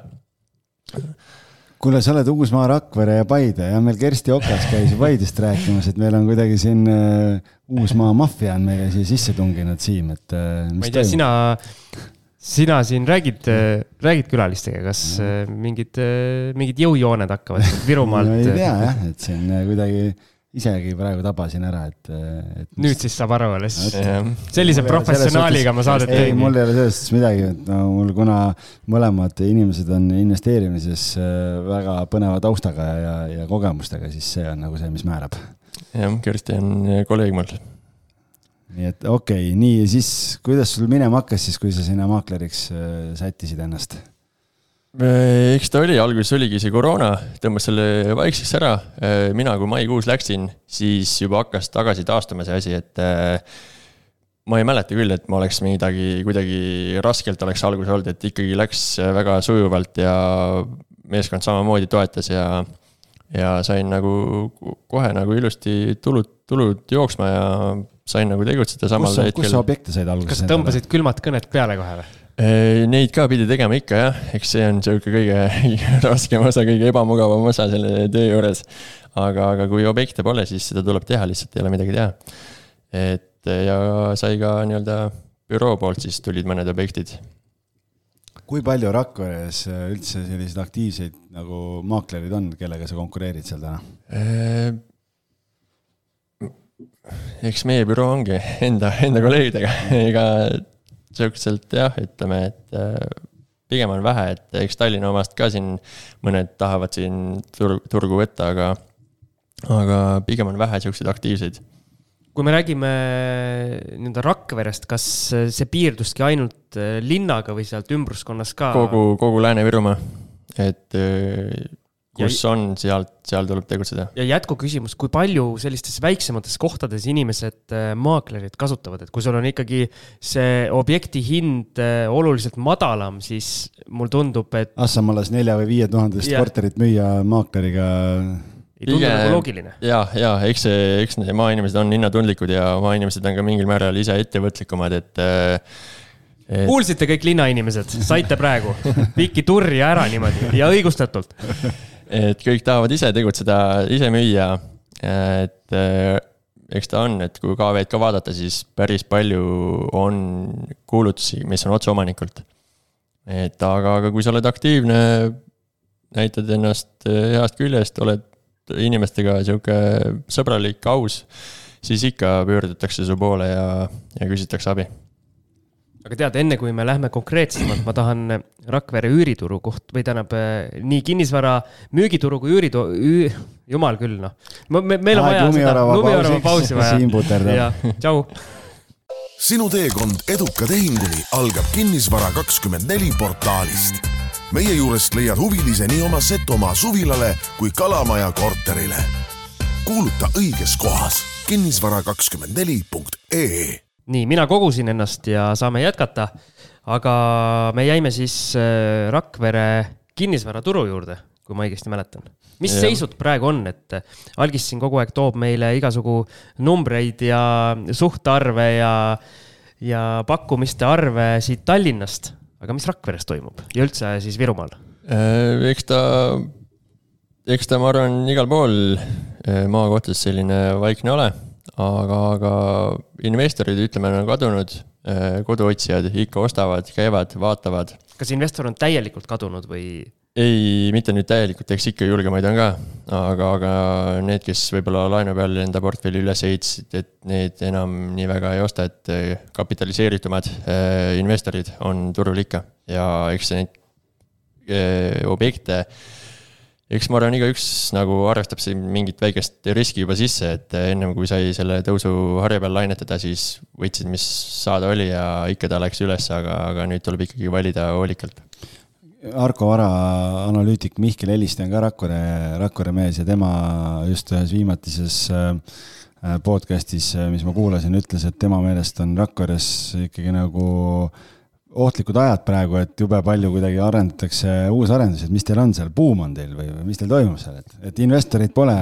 [SPEAKER 4] kuule, sa oled Uusmaa, Rakvere ja Paide ja meil Kersti Okas käis ju Paidest rääkimas, et meil on kuidagi siin uh, Uusmaa maffia on meile siia sisse tunginud, Siim, et uh,.
[SPEAKER 3] ei tea, sina, sina siin räägid uh,, räägid külalistega, kas uh, mingid mingid jõujooned hakkavad Virumaalt
[SPEAKER 4] no,? ei tea jah, et siin kuidagi isegi praegu tabasin ära, et, et.
[SPEAKER 3] nüüd siis saab aru alles. sellise professionaaliga ma saadet
[SPEAKER 4] teen. ei, mul ei ole selles suhtes midagi, et no mul, kuna mõlemad inimesed on investeerimises äh, väga põneva taustaga ja, ja kogemustega, siis see on nagu see, mis määrab.
[SPEAKER 5] jah, Kersti on äh, kolleeg mul.
[SPEAKER 4] nii et okei okay,, nii, siis kuidas sul minema hakkas siis, kui sa sinna maakleriks äh, sättisid ennast?
[SPEAKER 5] Äh, eks ta oli, alguses oligi see koroona, tõmbas selle vaikseks ära. Äh, mina, kui maikuus läksin, siis juba hakkas tagasi taastuma see asi, et äh, ma ei mäleta küll, et ma oleks midagi kuidagi raskelt oleks alguses olnud, et ikkagi läks väga sujuvalt ja meeskond samamoodi toetas ja, ja sain nagu kohe nagu ilusti tulud, tulud jooksma ja sain nagu tegutseda samal
[SPEAKER 4] hetkel. kus sa objekte said alguses?
[SPEAKER 3] kas tõmbasid külmad kõned peale kohe või?
[SPEAKER 5] Äh, neid ka pidi tegema ikka jah, eks see on sihuke kõige [LAUGHS] raskem osa, kõige ebamugavam osa selle töö juures. aga, aga kui objekte pole, siis seda tuleb teha, lihtsalt ei ole midagi teha. et ja sai ka nii-öelda büroo poolt siis tulid mõned objektid.
[SPEAKER 4] kui palju Rakveres üldse selliseid aktiivseid nagu maaklerid on, kellega sa konkureerid seal täna? Äh,
[SPEAKER 5] eks meie büroo ongi enda, enda kolleegidega, [LAUGHS] ega sihukeselt jah, ütleme, et äh, pigem on vähe, et eks Tallinna omast ka siin mõned tahavad siin tur-, turgu võtta, aga, aga pigem on vähe sihukeseid aktiivseid.
[SPEAKER 3] kui me räägime nii-öelda Rakverest, kas see piirduski ainult äh, linnaga või sealt ümbruskonnas ka?
[SPEAKER 5] kogu, kogu Lääne-Virumaa, et äh, kus ja, on, sealt, seal tuleb tegutseda.
[SPEAKER 3] ja jätkuküsimus, kui palju sellistes väiksemates kohtades inimesed äh, maaklerit kasutavad, et kui sul on ikkagi see objekti hind äh, oluliselt madalam, siis mul tundub, et.
[SPEAKER 4] Assamalas nelja või viie tuhandest korterit müüa maakleriga
[SPEAKER 3] ei tundu nagu loogiline.
[SPEAKER 5] ja, ja eks see, eks need maainimesed on hinnatundlikud ja maainimesed on ka mingil määral ise ettevõtlikumad, et äh,
[SPEAKER 3] et.... kuulsite kõik linnainimesed, saite praegu, pikki turri ära niimoodi ja õigustatult
[SPEAKER 5] et kõik tahavad ise tegutseda, ise müüa. et eh, eks ta on, et kui KV-d ka vaadata, siis päris palju on kuulutusi, mis on otse omanikult. et aga, aga kui sa oled aktiivne, näitad ennast eh, heast küljest, oled inimestega sihuke sõbralik, aus, siis ikka pöördutakse su poole ja, ja küsitakse abi
[SPEAKER 3] aga tead, enne kui me lähme konkreetsemalt, ma tahan Rakvere üürituru koht või tähendab nii kinnisvara müügituru kui üürituru üü,, jumal küll noh. me, meil on vaja seda lumiorava pausi vaja. tšau.
[SPEAKER 2] sinu teekond eduka tehinguni algab Kinnisvara kakskümmend neli portaalist. meie juurest leiad huvilise nii oma Setomaa suvilale kui Kalamaja korterile kuuluta õiges kohas kinnisvara24.ee
[SPEAKER 3] nii, mina kogusin ennast ja saame jätkata. aga me jäime siis äh, Rakvere kinnisvaraturu juurde, kui ma õigesti mäletan. mis ja. seisud praegu on, et Algis siin kogu aeg toob meile igasugu numbreid ja suhtarve ja, ja pakkumiste arve siit Tallinnast, aga mis Rakveres toimub ja üldse siis Virumaal?
[SPEAKER 5] Äh, eks ta, eks ta, ma arvan, igal pool äh, maakohtades selline vaikne ole aga, aga investorid, ütleme, on kadunud, äh, koduotsijad ikka ostavad, käivad, vaatavad.
[SPEAKER 3] kas investor on täielikult kadunud või?
[SPEAKER 5] ei, mitte nüüd täielikult, eks ikka julgemaid on ka, aga, aga need, kes võib-olla laenu peal enda portfelli üles ehitasid, et need enam nii väga ei osta, et äh, kapitaliseeritumad äh, investorid on turul ikka ja eks neid objekte eks ma arvan, igaüks nagu arvestab siin mingit väikest riski juba sisse, et ennem kui sai selle tõusu harja peal lainetada, siis võtsid, mis saada oli ja ikka ta läks üles, aga, aga nüüd tuleb ikkagi valida hoolikalt.
[SPEAKER 4] Arko Vara, analüütik Mihkel Heliste on ka Rakvere, Rakvere mees ja tema just ühes viimatises äh, podcast'is, mis ma kuulasin, ütles, et tema meelest on Rakveres ikkagi nagu äh, ohtlikud ajad praegu, et jube palju kuidagi arendatakse uusarendusi, et mis teil on seal, buum on teil või, või mis teil toimub seal, et, et investoreid pole,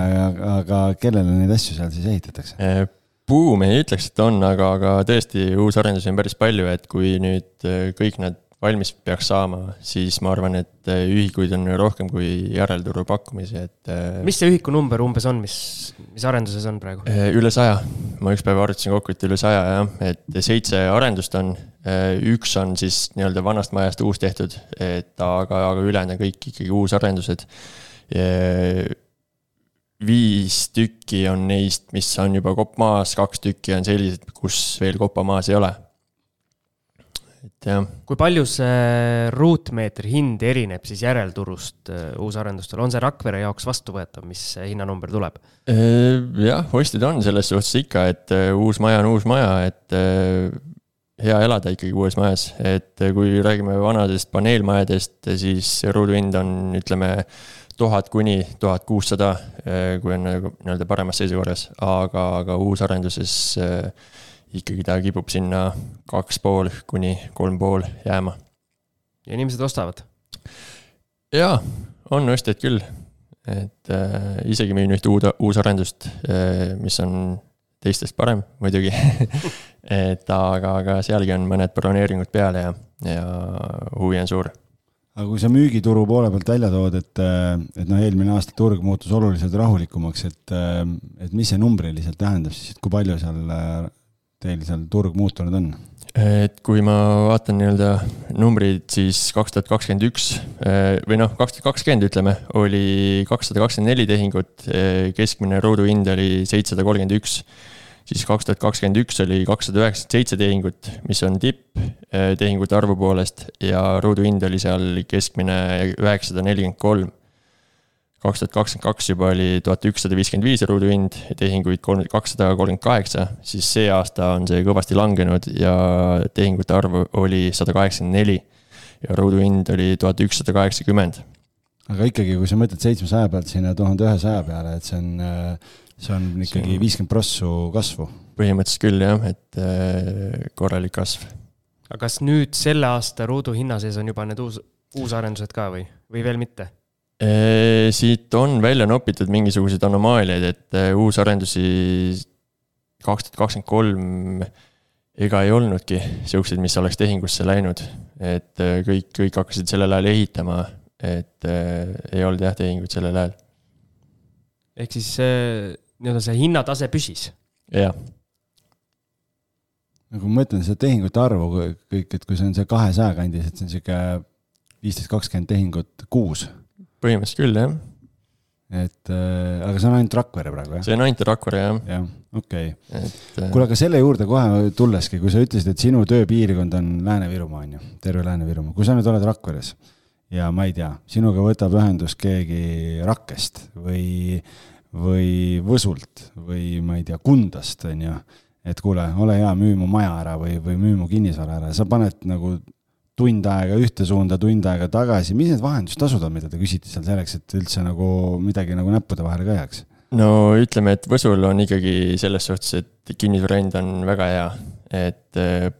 [SPEAKER 4] aga kellele neid asju seal siis ehitatakse?
[SPEAKER 5] Äh, buum ei ütleks, et on, aga, aga tõesti uusarendusi on päris palju, et kui nüüd äh, kõik nad valmis peaks saama, siis ma arvan, et äh, ühikuid on rohkem kui järelturu pakkumisi, et.
[SPEAKER 3] Äh, mis see ühiku number umbes on, mis, mis arenduses on praegu?
[SPEAKER 5] Äh, üle saja, ma üks päev arvutasin kokku, et üle saja jah, et seitse arendust on. üks on siis nii-öelda vanast majast uus tehtud, et aga, aga ülejäänud on kõik ikkagi uusarendused. viis tükki on neist, mis on juba kopp maas, kaks tükki on sellised, kus veel koppa maas ei ole
[SPEAKER 3] et jah. kui palju see ruutmeetri hind erineb siis järelturust äh, uusarendustel, on see Rakvere jaoks vastuvõetav, mis hinnanumber tuleb?
[SPEAKER 5] Äh, jah, ostjaid on selles suhtes ikka, et äh, uus maja on uus maja, et hea elada ikkagi uues majas, et kui räägime vanadest paneelmajadest, siis ruuduhind on, ütleme, tuhat kuni tuhat kuussada, kui on nagu nii-öelda paremas seisukorras, aga, aga uusarenduses äh, ikkagi ta kipub sinna kaks pool kuni kolm pool jääma.
[SPEAKER 3] ja inimesed ostavad?
[SPEAKER 5] jaa, on ostjaid küll. et äh, isegi müün ühte uude, uusarendust äh,, mis on teistest parem muidugi [LAUGHS] et aga, aga sealgi on mõned broneeringud peal ja, ja huvi on suur
[SPEAKER 4] aga kui sa müügituru poole pealt välja tood, et, äh, et noh, eelmine aasta turg muutus oluliselt rahulikumaks, et, äh, et mis see numbriliselt tähendab siis, et kui palju seal äh, teil seal turg muutunud on?
[SPEAKER 5] et kui ma vaatan nii-öelda numbreid, siis kaks tuhat kakskümmend üks eh, või noh, kaks tuhat kakskümmend ütleme, oli kakssada kakskümmend neli tehingut, eh, keskmine ruuduhind oli seitsesada kolmkümmend üks. siis kaks tuhat kakskümmend üks oli kakssada üheksakümmend seitse tehingut, mis on tipp eh, tehingute arvu poolest ja ruuduhind oli seal keskmine üheksasada nelikümmend kolm kaks tuhat kakskümmend kaks juba oli tuhat ükssada viiskümmend viis ruuduhind, tehinguid kolm, kakssada kolmkümmend kaheksa, siis see aasta on see kõvasti langenud ja tehingute arv oli sada kaheksakümmend neli. ja ruuduhind oli tuhat ükssada kaheksakümmend.
[SPEAKER 4] aga ikkagi, kui sa mõtled seitsmesaja pealt sinna tuhande ühesaja peale, et see on, see on ikkagi viiskümmend prossu kasvu.
[SPEAKER 5] põhimõtteliselt küll jah, et äh, korralik kasv.
[SPEAKER 3] aga kas nüüd selle aasta ruuduhinna sees on juba need uus, uusarendused ka või, või veel mitte?
[SPEAKER 5] Siit on välja nopitud mingisuguseid anomaaliaid, et uusarendusi kaks tuhat kakskümmend kolm ega ei olnudki siukseid, mis oleks tehingusse läinud. et kõik, kõik hakkasid sellel ajal ehitama, et ei olnud jah tehinguid sellel ajal.
[SPEAKER 3] ehk siis nii-öelda see hinnatase püsis?
[SPEAKER 5] jah.
[SPEAKER 4] nagu ma mõtlen seda tehingute arvu kõik, et kui see on see kahesaja kandis, et see on sihuke viisteist, kakskümmend tehingut kuus
[SPEAKER 5] põhimõtteliselt küll, jah.
[SPEAKER 4] et äh, aga see on ainult Rakvere praegu, jah?
[SPEAKER 5] see on ainult Rakvere, jah.
[SPEAKER 4] jah, okei okay.. Äh... kuule, aga selle juurde kohe tulleski, kui sa ütlesid, et sinu tööpiirkond on Lääne-Virumaa, on ju, terve Lääne-Virumaa, kui sa nüüd oled Rakveres ja ma ei tea, sinuga võtab ühendust keegi Rakkest või, või Võsult või ma ei tea, Kundast, on ju et kuule, ole hea, müü mu maja ära või, või müü mu kinnisvara ära, sa paned nagu tund aega ühte suunda, tund aega tagasi, mis need vahendustasud on, mida te küsite seal selleks, et üldse nagu midagi nagu näppude vahele ka jääks?
[SPEAKER 5] no ütleme, et Võsul on ikkagi selles suhtes, et kinnisvara hind on väga hea, et äh,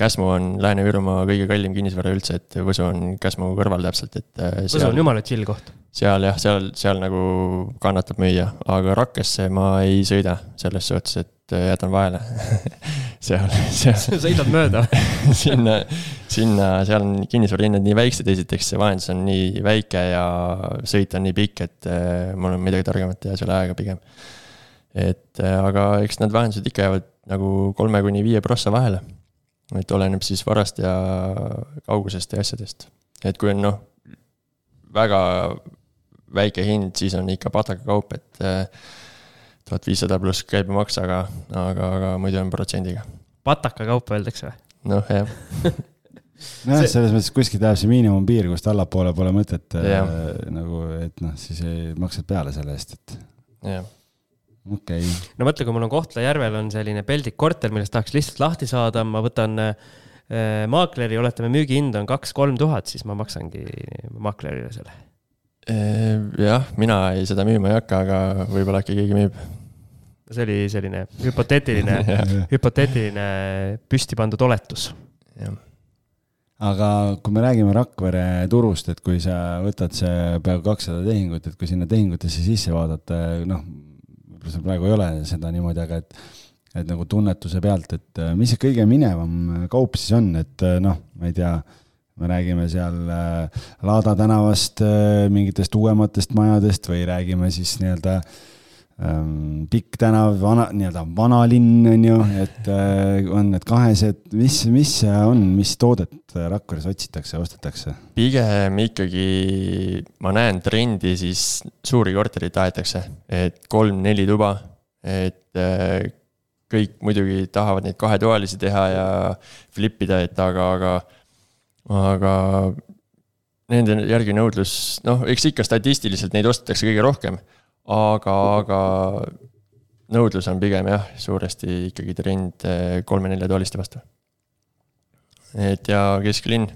[SPEAKER 5] Käsmu on Lääne-Virumaa kõige kallim kinnisvara üldse, et Võsu on Käsmu kõrval täpselt, et.
[SPEAKER 3] Äh, Võsu on jumala chill koht.
[SPEAKER 5] seal jah, seal, seal nagu kannatab müüa, aga Rakkesse ma ei sõida selles suhtes, et äh, jätan vahele [LAUGHS] seal, seal.
[SPEAKER 3] sõidad mööda [LAUGHS]
[SPEAKER 5] sinna, sinna, seal on kinnisvarahinnad nii väiksed, esiteks see vahendus on nii väike ja sõit on nii pikk, et äh, mul on midagi targemat teha selle ajaga pigem. et aga eks need vahendused ikka jäävad nagu kolme kuni viie prossa vahele et oleneb siis varast ja kaugusest ja asjadest. et kui on noh, väga väike hind, siis on ikka pataka kaup, et tuhat viissada pluss käibemaks, aga, aga, aga muidu on protsendiga.
[SPEAKER 3] pataka kaup öeldakse või?
[SPEAKER 5] noh, jah [LAUGHS]
[SPEAKER 4] nojah, selles mõttes kuskilt jääb see miinimumpiir, kust allapoole pole mõtet äh, nagu, et noh, siis ei maksad peale selle eest, et.
[SPEAKER 5] jah
[SPEAKER 4] okei okay..
[SPEAKER 3] no mõtle, kui mul on Kohtla-Järvel on selline peldik korter, millest tahaks lihtsalt lahti saada, ma võtan äh, maakleri, oletame müügihind on kaks-kolm tuhat, siis ma maksangi maaklerile selle.
[SPEAKER 5] jah, mina ei, seda müüma ei hakka, aga võib-olla äkki keegi müüb.
[SPEAKER 3] See oli selline hüpoteetiline [LAUGHS] hüpoteetiline püsti pandud oletus.
[SPEAKER 4] aga kui me räägime Rakvere turust, et kui sa võtad see peaaegu kakssada tehingut, et kui sinna tehingutesse sisse vaadata, noh, võib-olla seal praegu ei ole seda niimoodi, aga et et nagu tunnetuse pealt, et äh, mis see kõige minevam äh, kaup siis on, et äh, noh, ma ei tea, me räägime seal Laada tänavast mingitest uuematest majadest või räägime siis nii-öelda ähm, Pikk tänav, vana, nii-öelda vanalinn on ju, et on need kahesed, mis, mis see on, mis toodet Rakveres otsitakse, ostetakse?
[SPEAKER 5] pigem ikkagi ma näen trendi, siis suuri korterid tahetakse, et kolm-neli tuba, et äh, kõik muidugi tahavad neid kahetoalisi teha ja flip ida, et aga, aga, aga nende järgi nõudlus, noh, eks ikka statistiliselt neid ostetakse kõige rohkem, aga, aga nõudlus on pigem jah, suuresti ikkagi trend äh, kolme-neljatoaliste vastu et ja kesklinn,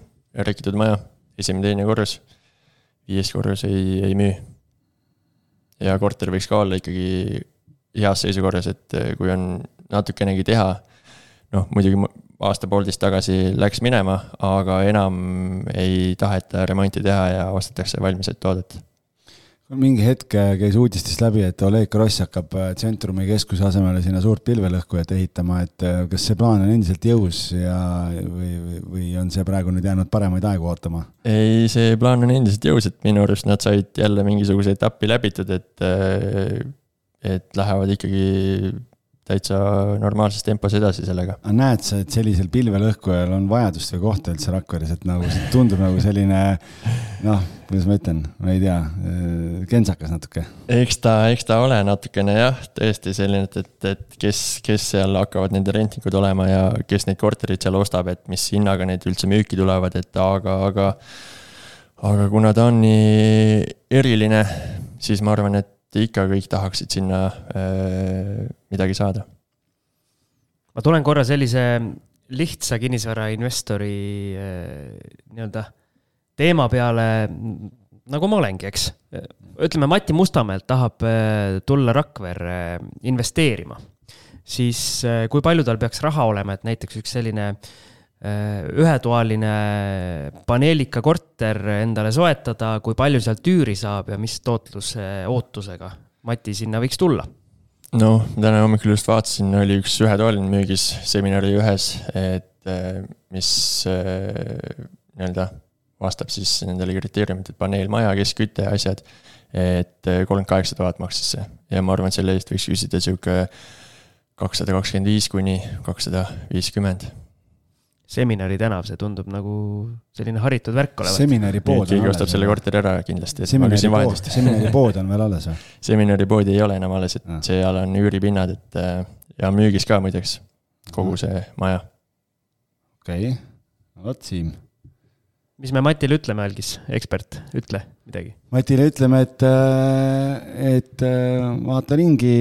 [SPEAKER 5] rekitud maja, esimene-teine korrus, viies korrus ei, ei müü. ja korter võiks ka olla ikkagi heas seisukorras, et eh, kui on natukenegi teha, noh, muidugi aasta-poolteist tagasi läks minema, aga enam ei taheta remonti teha ja ostetakse valmis toodet
[SPEAKER 4] mingi hetk äh, käis uudistest läbi, et Oleg Gross hakkab äh, Tsentrumi keskuse asemele sinna suurt pilvelõhkujat ehitama, et äh, kas see plaan on endiselt jõus ja, või, või on see praegu nüüd jäänud paremaid aegu ootama?
[SPEAKER 5] ei, see plaan on endiselt jõus, et minu arust nad said jälle mingisuguse etapi läbitud, et, et lähevad ikkagi täitsa normaalses tempos edasi sellega.
[SPEAKER 4] aga näed sa, et sellisel pilvelõhkujal on vajadust või kohta üldse Rakveres, et nagu tundub nagu selline noh, kuidas ma ütlen, ma ei tea, kentsakas natuke.
[SPEAKER 5] eks ta, eks ta ole natukene jah, tõesti selline, et, et, et kes, kes seal hakkavad nende rentnikud olema ja kes neid korterid seal ostab, et mis hinnaga need üldse müüki tulevad, et aga, aga aga kuna ta on nii eriline, siis ma arvan, et ikka kõik tahaksid sinna äh, midagi saada.
[SPEAKER 3] ma tulen korra sellise lihtsa kinnisvarainvestori äh, nii-öelda teema peale, nagu ma olengi, eks. ütleme, Mati Mustamäelt tahab äh, tulla Rakverre investeerima, siis kui palju tal peaks raha olema, et näiteks üks selline Äh, ühetoaline paneelika korter endale soetada, kui palju sealt üüri saab ja mis tootluse ootusega Mati sinna võiks tulla?
[SPEAKER 5] noh, täna hommikul just vaatasin, oli üks ühetoaline müügis seminari ühes, et äh, mis äh, nii-öelda vastab siis nendele kriteeriumitele, paneelmaja, keskküte ja asjad. et kolmkümmend kaheksa tuhat maksis see ja ma arvan, et selle eest võiks küsida sihuke kakssada kakskümmend viis kuni kakssada viiskümmend
[SPEAKER 3] seminari tänav, see tundub nagu selline haritud värk olevat.
[SPEAKER 4] seminari pood
[SPEAKER 5] keegi ostab selle korteri ära kindlasti,
[SPEAKER 4] küsin vahetust. seminari pood on veel alles või? [LAUGHS]
[SPEAKER 5] seminari poodi ei ole enam alles, et ja. seal on üüripinnad, et äh, ja müügis ka muideks, kogu see maja.
[SPEAKER 4] okei okay., vot Siim
[SPEAKER 3] mis me Matile ütleme, algis, ekspert, ütle midagi.
[SPEAKER 4] Matile ütleme, et, äh, et äh, vaata ringi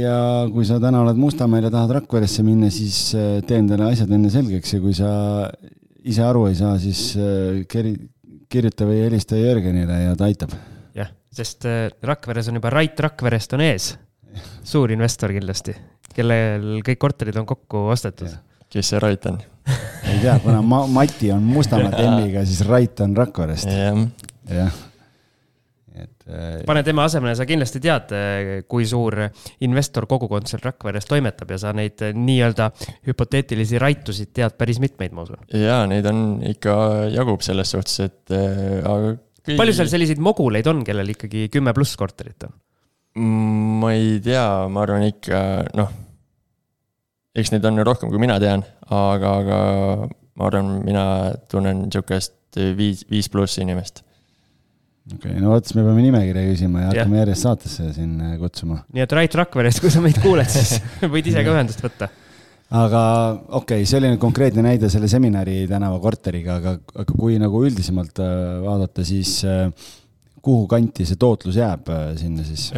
[SPEAKER 4] ja kui sa täna oled Mustamäel ja tahad Rakveresse minna, siis äh, tee endale asjad enne selgeks ja kui sa ise aru ei saa, siis kiri, kirjuta või helista Jörgenile ja ta aitab.
[SPEAKER 3] jah, sest Rakveres on juba Rait Rakverest on ees. suur investor kindlasti, kellel kõik korterid on kokku ostetud.
[SPEAKER 5] kes see Rait on?
[SPEAKER 4] ei tea, kuna ma, Mati on Mustamäe [LAUGHS] temmiga, siis Rait on Rakverest.
[SPEAKER 5] jah.
[SPEAKER 4] Et.
[SPEAKER 3] Äh, pane tema asemele, sa kindlasti tead, kui suur investor kogukond seal Rakveres toimetab ja sa neid nii-öelda hüpoteetilisi raitusid tead päris mitmeid, ma usun.
[SPEAKER 5] ja neid on ikka, jagub selles suhtes, et aga
[SPEAKER 3] kõigi.... palju seal selliseid moguleid on, kellel ikkagi kümme pluss korterit on?
[SPEAKER 5] Mm, ma ei tea, ma arvan ikka, noh, eks neid on rohkem, kui mina tean, aga, aga ma arvan, mina tunnen sihukest viis, viis pluss inimest.
[SPEAKER 4] Okei okay,, no vot, siis me peame nimekirja küsima ja hakkame järjest saatesse siin äh, kutsuma.
[SPEAKER 3] nii et Rait Rakverest, kui sa meid kuuled, siis [LAUGHS] võid ise ka ühendust võtta
[SPEAKER 4] aga okei okay,, see oli nüüd konkreetne näide selle seminari tänava korteriga, aga, aga kui nagu üldisemalt äh, vaadata, siis äh, kuhu kanti see tootlus jääb sinna siis?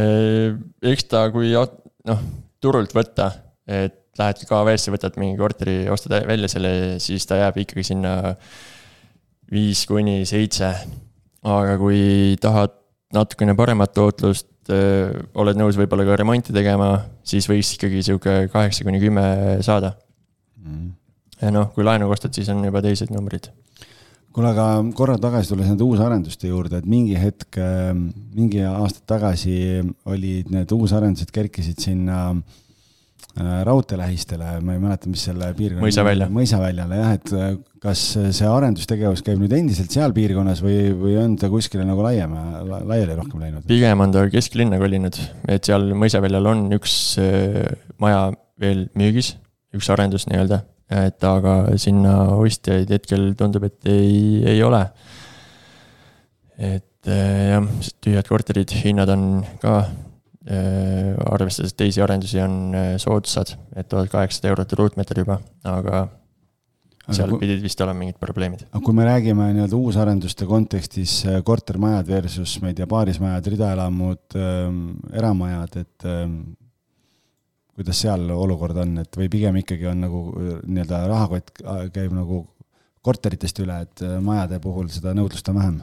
[SPEAKER 5] eks ta, kui noh, turult võtta, et lähed KV-sse, võtad mingi korteri, ostad välja selle, siis ta jääb ikkagi sinna viis kuni seitse. Aga kui tahad natukene paremat tootlust, oled nõus võib-olla ka remonti tegema, siis võiks ikkagi sihuke kaheksa kuni kümme saada mm.. ja noh, kui laenuga ostad, siis on juba teised numbrid.
[SPEAKER 4] kuule, aga korra tagasi tulles nende uusarenduste juurde, et mingi hetk, mingi aastad tagasi olid need uusarendused kerkisid sinna äh, raudtee lähistele, ma ei mäleta, mis selle piirkonna.
[SPEAKER 5] mõisavälja.
[SPEAKER 4] mõisaväljale jah, et äh, kas see arendustegevus käib nüüd endiselt seal piirkonnas või, või on ta kuskile nagu laiem, laiali rohkem läinud?
[SPEAKER 5] pigem on ta kesklinna kolinud, et seal mõisaväljal on üks äh, maja veel müügis, üks arendus nii-öelda, et aga sinna ostjaid hetkel tundub, et ei, ei ole. et äh, jah, tühjad korterid, hinnad on ka äh, arvestades teisi arendusi on soodsad, et tuhat kaheksasada eurot ruutmeeter juba, aga seal kui, pidid vist olema mingid probleemid.
[SPEAKER 4] aga kui me räägime nii-öelda uusarenduste kontekstis äh, kortermajad versus, ma ei tea, paarismajad, ridaelamud ähm,, eramajad, et ähm, kuidas seal olukord on, et või pigem ikkagi on nagu äh, nii-öelda rahakott äh, käib nagu korteritest üle, et majade puhul seda nõudlust on vähem?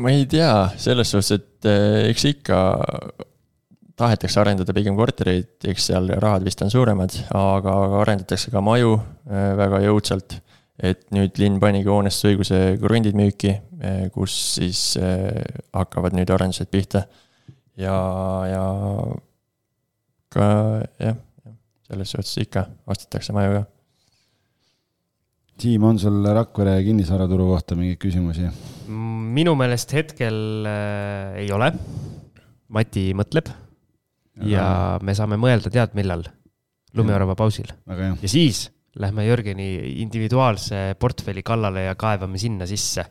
[SPEAKER 5] Ma ei tea, selles suhtes, et eks ikka tahetakse arendada pigem kortereid, eks seal rahad vist on suuremad, aga arendatakse ka maju äh, väga jõudsalt. et nüüd linn panigi hoonestusõiguse krundid müüki, äh, kus siis hakkavad nüüd arendused pihta. ja, ja ka jah, selles suhtes ikka ostetakse maju ka.
[SPEAKER 4] Siim, on sul Rakvere kinnisvaraturu kohta mingeid küsimusi?
[SPEAKER 3] minu meelest hetkel äh, ei ole. Mati mõtleb ja me saame mõelda, tead millal? lumiorava pausil. ja siis lähme Jörgeni individuaalse portfelli kallale ja kaevame sinna sisse.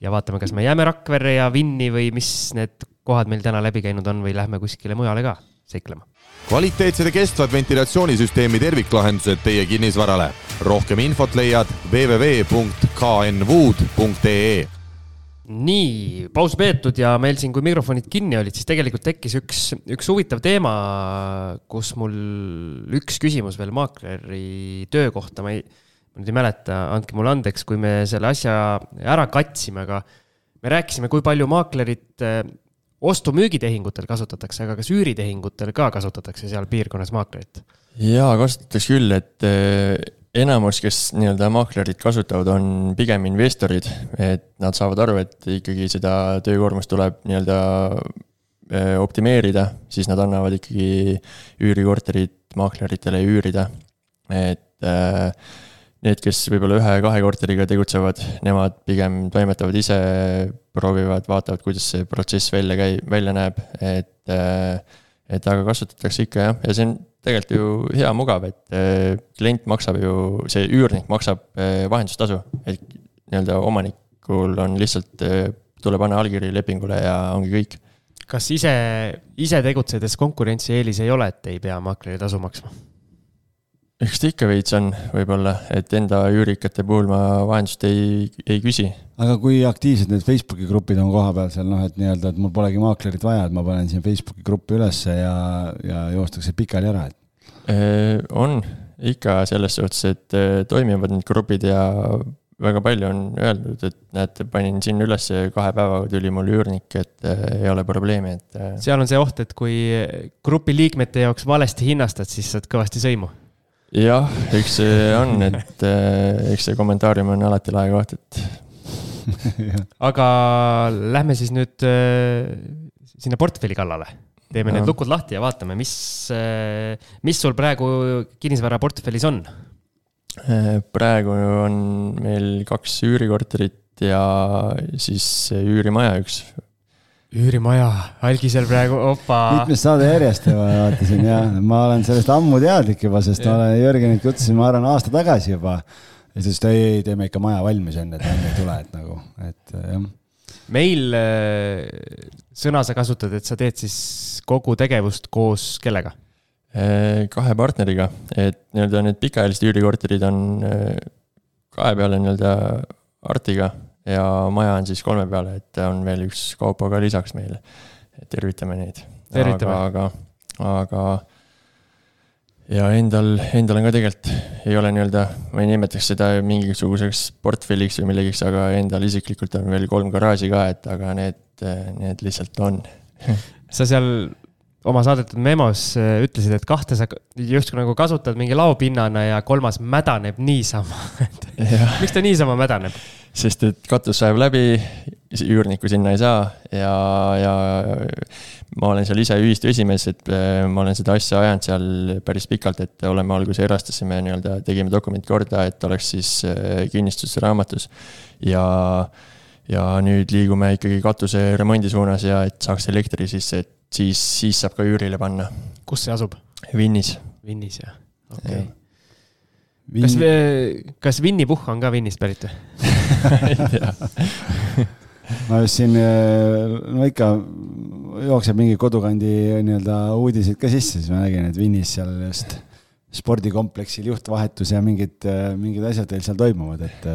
[SPEAKER 3] ja vaatame, kas me jääme Rakverre ja Vinni või mis need kohad meil täna läbi käinud on või lähme kuskile mujale ka seiklema.
[SPEAKER 1] kvaliteetsed ja kestvad ventilatsioonisüsteemi terviklahendused teie kinnisvarale. rohkem infot leiad www.knwood.ee
[SPEAKER 3] nii, paus peetud ja meil siin, kui mikrofonid kinni olid, siis tegelikult tekkis üks, üks huvitav teema, kus mul üks küsimus veel maakleri töö kohta, ma ei, ma nüüd ei mäleta, andke mulle andeks, kui me selle asja ära katsime, aga me rääkisime, kui palju maaklerit eh, ostu-müügitehingutel kasutatakse, aga kas üüritehingutel ka kasutatakse seal piirkonnas maaklerit?
[SPEAKER 5] jaa, kasutatakse küll, et eh, enamus, kes nii-öelda maaklerit kasutavad, on pigem investorid, et nad saavad aru, et ikkagi seda töökoormust tuleb nii-öelda äh, optimeerida, siis nad annavad ikkagi üürikorterit maakleritele üürida. et äh, need, kes võib-olla ühe-kahe korteriga tegutsevad, nemad pigem toimetavad ise, proovivad, vaatavad, kuidas see protsess välja käib, välja näeb, et äh, et aga kasutatakse ikka jah, ja see on tegelikult ju hea, mugav, et äh, klient maksab ju, see üürnik maksab äh, vahendustasu, et nii-öelda omanikul on lihtsalt, tuleb anda allkiri lepingule ja ongi kõik.
[SPEAKER 3] kas ise, ise tegutsedes konkurentsieelis ei ole, et ei pea makleri tasu maksma?
[SPEAKER 5] Eks ta ikka veits on võib-olla, et enda üürikate puhul ma vahendust ei, ei küsi.
[SPEAKER 4] aga kui aktiivsed need Facebooki grupid on kohapeal seal noh, et nii-öelda, et mul polegi maaklerit vaja, et ma panen siin Facebooki gruppi ülesse ja, ja joostakse pikali ära, et?
[SPEAKER 5] on ikka selles suhtes, et toimivad need grupid ja väga palju on öeldud, et näete, panin sinna ülesse, kahe päevaga tuli mul üürnik, et äh, ei ole probleemi, et äh,.
[SPEAKER 3] seal on see oht, et kui grupi liikmete jaoks valesti hinnastad, siis saad kõvasti sõimu.
[SPEAKER 5] Jah, eks see on, et äh, [LAUGHS] eks see kommentaarium on alati lae koht, et [LAUGHS]
[SPEAKER 3] aga lähme siis nüüd äh, sinna portfelli kallale. teeme ja. need lukud lahti ja vaatame, mis äh,, mis sul praegu kinnisvaraportfellis on
[SPEAKER 5] praegu on meil kaks üürikorterit ja siis üürimaja üks.
[SPEAKER 3] Üürimaja, algisel praegu, opa.
[SPEAKER 4] mitmes saade järjest juba vaatasin ja ma olen sellest ammu teadlik juba, sest ma olen Jörgenit kutsusin, ma arvan, aasta tagasi juba. ja siis ta ei, ei, teeme ikka maja valmis enne, et enne ei tule, et nagu, et jah.
[SPEAKER 3] meil äh, sõna sa kasutad, et sa teed siis kogu tegevust koos kellega?
[SPEAKER 5] Äh, kahe partneriga, et nii-öelda need pikaajalised üürikorterid on äh, kahe peale nii-öelda Artiga ja maja on siis kolme peale, et on veel üks kaupa ka lisaks meile. tervitame neid.
[SPEAKER 3] tervitame.
[SPEAKER 5] aga, aga ja endal, endal on ka tegelikult, ei ole nii-öelda, ma ei nimetaks seda mingisuguseks portfelliks või millegiks, aga endal isiklikult on veel kolm garaaži ka, et aga need, need lihtsalt on
[SPEAKER 3] sa seal oma saadetud memos äh, ütlesid, et kahte sa justkui nagu kasutad mingi laopinnana ja kolmas mädaneb niisama. [LAUGHS] Miks ta niisama mädaneb?
[SPEAKER 5] sest et katus sajab läbi, üürnikku sinna ei saa ja, ja ma olen seal ise ühistu esimees, et äh, ma olen seda asja ajanud seal päris pikalt, et oleme alguses erastasime nii-öelda, tegime dokumenti korda, et oleks siis äh, kinnistusraamatus. Ja ja nüüd liigume ikkagi katuse remondi suunas ja et saaks elektri sisse, et siis, siis saab ka üürile panna.
[SPEAKER 3] kus see asub?
[SPEAKER 5] Vinnis.
[SPEAKER 3] Vinnis jah, okei okay. Vin... kas, kas Winny Puhh on ka Vinnist pärit või [LAUGHS]
[SPEAKER 5] ei tea [LAUGHS]
[SPEAKER 4] ma just siin, no ikka jookseb mingi kodukandi nii-öelda uudiseid ka sisse, siis ma nägin, et Vinnis seal just spordikompleksil juhtvahetus ja mingid, mingid asjad teil seal toimuvad, et.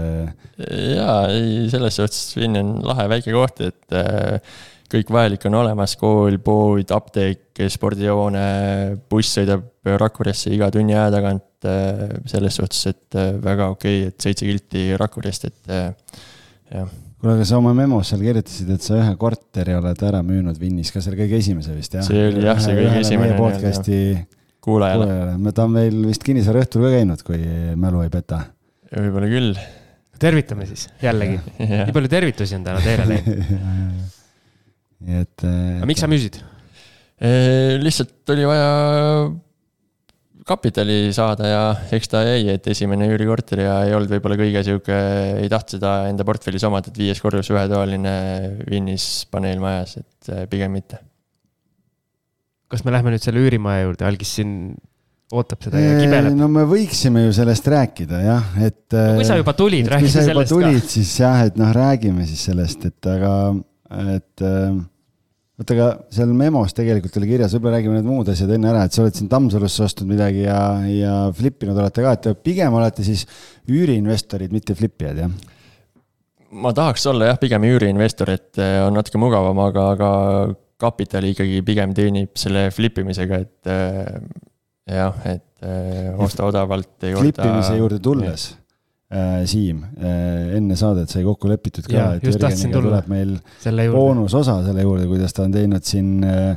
[SPEAKER 5] jaa, ei, selles suhtes Vinn on lahe väike koht, et kõik vajalik on olemas, kool, pood, apteek, spordihoone, buss sõidab Rakveresse iga tunni aja tagant. Selles suhtes, et väga okei okay,, et seitse kilti Rakverest, et jah.
[SPEAKER 4] kuule, aga sa oma memos seal kirjutasid, et sa ühe korteri oled ära müünud Vinnis, ka selle kõige esimese vist, jah?
[SPEAKER 5] see oli jah, see kõige esimene.
[SPEAKER 4] podcast'i kuulajale, kuulajale., ta on meil vist Kinnisvara õhtul ka käinud, kui mälu ei peta.
[SPEAKER 5] võib-olla küll.
[SPEAKER 3] tervitame siis jällegi [LAUGHS] nii palju tervitusi on täna teele läinud [LAUGHS]
[SPEAKER 4] nii et. aga
[SPEAKER 3] miks sa müüsid?
[SPEAKER 5] lihtsalt oli vaja kapitali saada ja eks ta jäi, et esimene üürikorter ja ei olnud võib-olla kõige sihuke, ei tahtnud seda enda portfellis omada, et viies korrus ühetoaline Vinnis paneel majas, et pigem mitte.
[SPEAKER 3] Kas me lähme nüüd selle üürimaja juurde, algis siin ootab seda ja kibeleb.
[SPEAKER 4] no me võiksime ju sellest rääkida jah, et
[SPEAKER 3] no,. kui sa juba tulid, räägi sellest ka. kui sa juba tulid,
[SPEAKER 4] siis jah, et noh, räägime siis sellest, et aga, et äh, oota, aga seal memos tegelikult oli kirjas, võib-olla räägime need muud asjad enne ära, et sa oled siin Tammsalusse ostnud midagi ja, ja flippinud olete ka, et pigem olete siis üüriinvestorid, mitte flipijad, jah?
[SPEAKER 5] ma tahaks olla jah, pigem üüriinvestor, et eh, on natuke mugavam, aga, aga kapitali ikkagi pigem teenib selle flip imisega, et eh, jah, et eh, osta odavalt.
[SPEAKER 4] flip imise juurde tulles äh, Siim äh,, enne saadet sai kokku lepitud ka, et Jürgeniga tuleb meil boonusosa selle juurde, kuidas ta on teinud siin äh,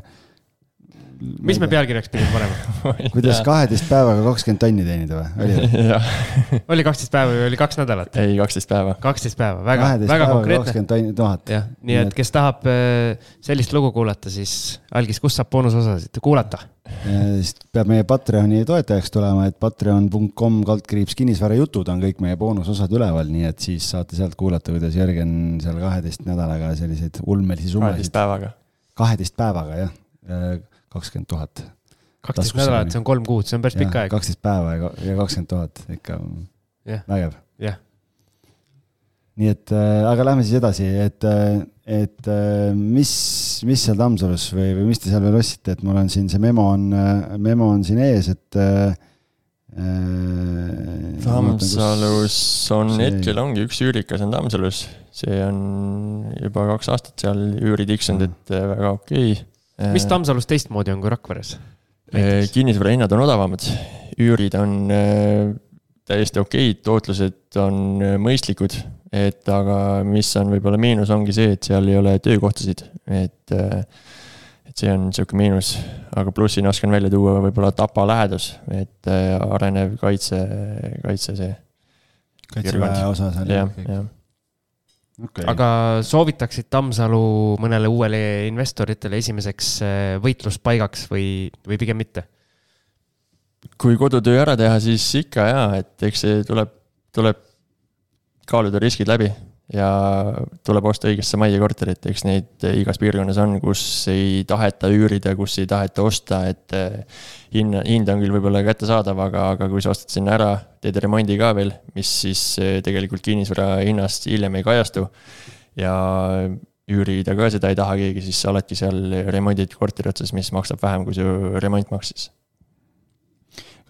[SPEAKER 3] mis me pealkirjaks pidime panema [LAUGHS]
[SPEAKER 4] kuidas kaheteist päevaga kakskümmend tonni teenida või, oli [LAUGHS]
[SPEAKER 3] oli kaksteist päeva või oli kaks nädalat?
[SPEAKER 5] ei, kaksteist päeva.
[SPEAKER 3] kaksteist päeva, väga, väga konkreetne.
[SPEAKER 4] kakskümmend tonni tuhat.
[SPEAKER 3] jah, nii et kes tahab äh, sellist lugu kuulata, siis algis, kust saab boonusosasid kuulata?
[SPEAKER 4] siis peab meie Patreoni toetajaks tulema, et patreon.com kaldkriips kinnisvarajutud on kõik meie boonusosad üleval, nii et siis saate sealt kuulata, kuidas Jörgen seal kaheteist nädalaga selliseid ulmelisi summasid.
[SPEAKER 5] kaheteist päevaga.
[SPEAKER 4] kaheteist päevaga, jah äh, kakskümmend tuhat.
[SPEAKER 3] kaksteist nädalat, see on kolm kuud, see on päris pikk aeg.
[SPEAKER 4] kaksteist päeva ja kakskümmend tuhat, ikka yeah. vägev.
[SPEAKER 3] jah yeah..
[SPEAKER 4] nii et äh,, aga lähme siis edasi, et, äh, et äh, mis, mis seal Tammsalus või, või mis te seal veel ostsite, et mul on siin see memo on, äh, memo on siin ees, et äh,
[SPEAKER 5] Tammsalus on see... hetkel ongi üks üürikas on Tammsalus, see on juba kaks aastat seal üüri tiksunud, et väga okei okay
[SPEAKER 3] mis äh, Tammsalus teistmoodi on kui Rakveres?
[SPEAKER 5] Äh, kinnisvara hinnad on odavamad, üürid on äh, täiesti okeid, tootlused on mõistlikud, et aga mis on võib-olla miinus, ongi see, et seal ei ole töökohtasid, et et see on sihuke miinus, aga plussina oskan välja tuua võib-olla Tapa lähedus, et arenev kaitse, kaitse see.
[SPEAKER 4] kaitseväe osa seal.
[SPEAKER 5] jah, jah
[SPEAKER 3] okay.. aga soovitaksid Tammsalu mõnele uuele investoritele esimeseks äh, võitluspaigaks või, või pigem mitte?
[SPEAKER 5] kui kodutöö ära teha, siis ikka jaa, et eks see tuleb, tuleb kaaluda riskid läbi ja tuleb osta õigesse majja korterit, eks neid igas piirkonnas on, kus ei taheta üürida, kus ei taheta osta, et eh, hinna, hind on küll võib-olla kättesaadav, aga, aga kui sa ostad sinna ära, teed remondi ka veel, mis siis eh, tegelikult kinnisvara hinnast hiljem ei kajastu. ja üürida ka seda ei taha keegi, siis oledki seal remondid korteri otsas, mis maksab vähem, kui su remont maksis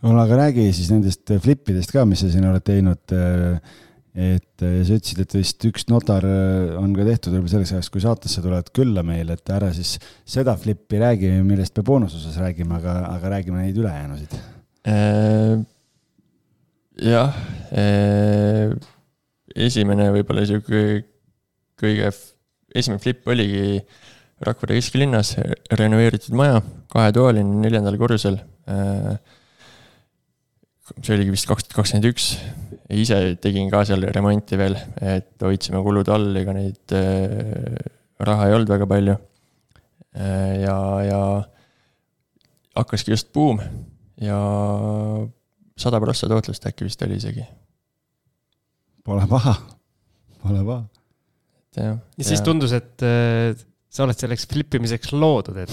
[SPEAKER 4] kuule, aga räägi siis nendest flipidest ka, mis sa siin oled teinud äh, et äh, sa ütlesid, et vist üks notar äh, on ka tehtud juba selleks ajaks, kui saatesse tulevad külla meil, et ära siis seda flip'i räägi, millest me boonusosas räägime, aga, aga räägime neid ülejäänusid
[SPEAKER 5] äh,. jah esimene võib-olla sihuke kõige, esimene flip oligi Rakvere kesklinnas, renoveeritud maja, kahetoaline, neljandal korrusel see oligi vist kaks tuhat kakskümmend üks. ise tegin ka seal remonti veel, et hoidsime kulud all, ega neid äh, raha ei olnud väga palju äh,. ja, ja hakkaski just buum ja sada prossa tootlust äkki vist oli isegi.
[SPEAKER 4] Pole paha, pole paha.
[SPEAKER 3] ja, ja siis tundus, et äh, sa oled selleks flip imiseks loodud, et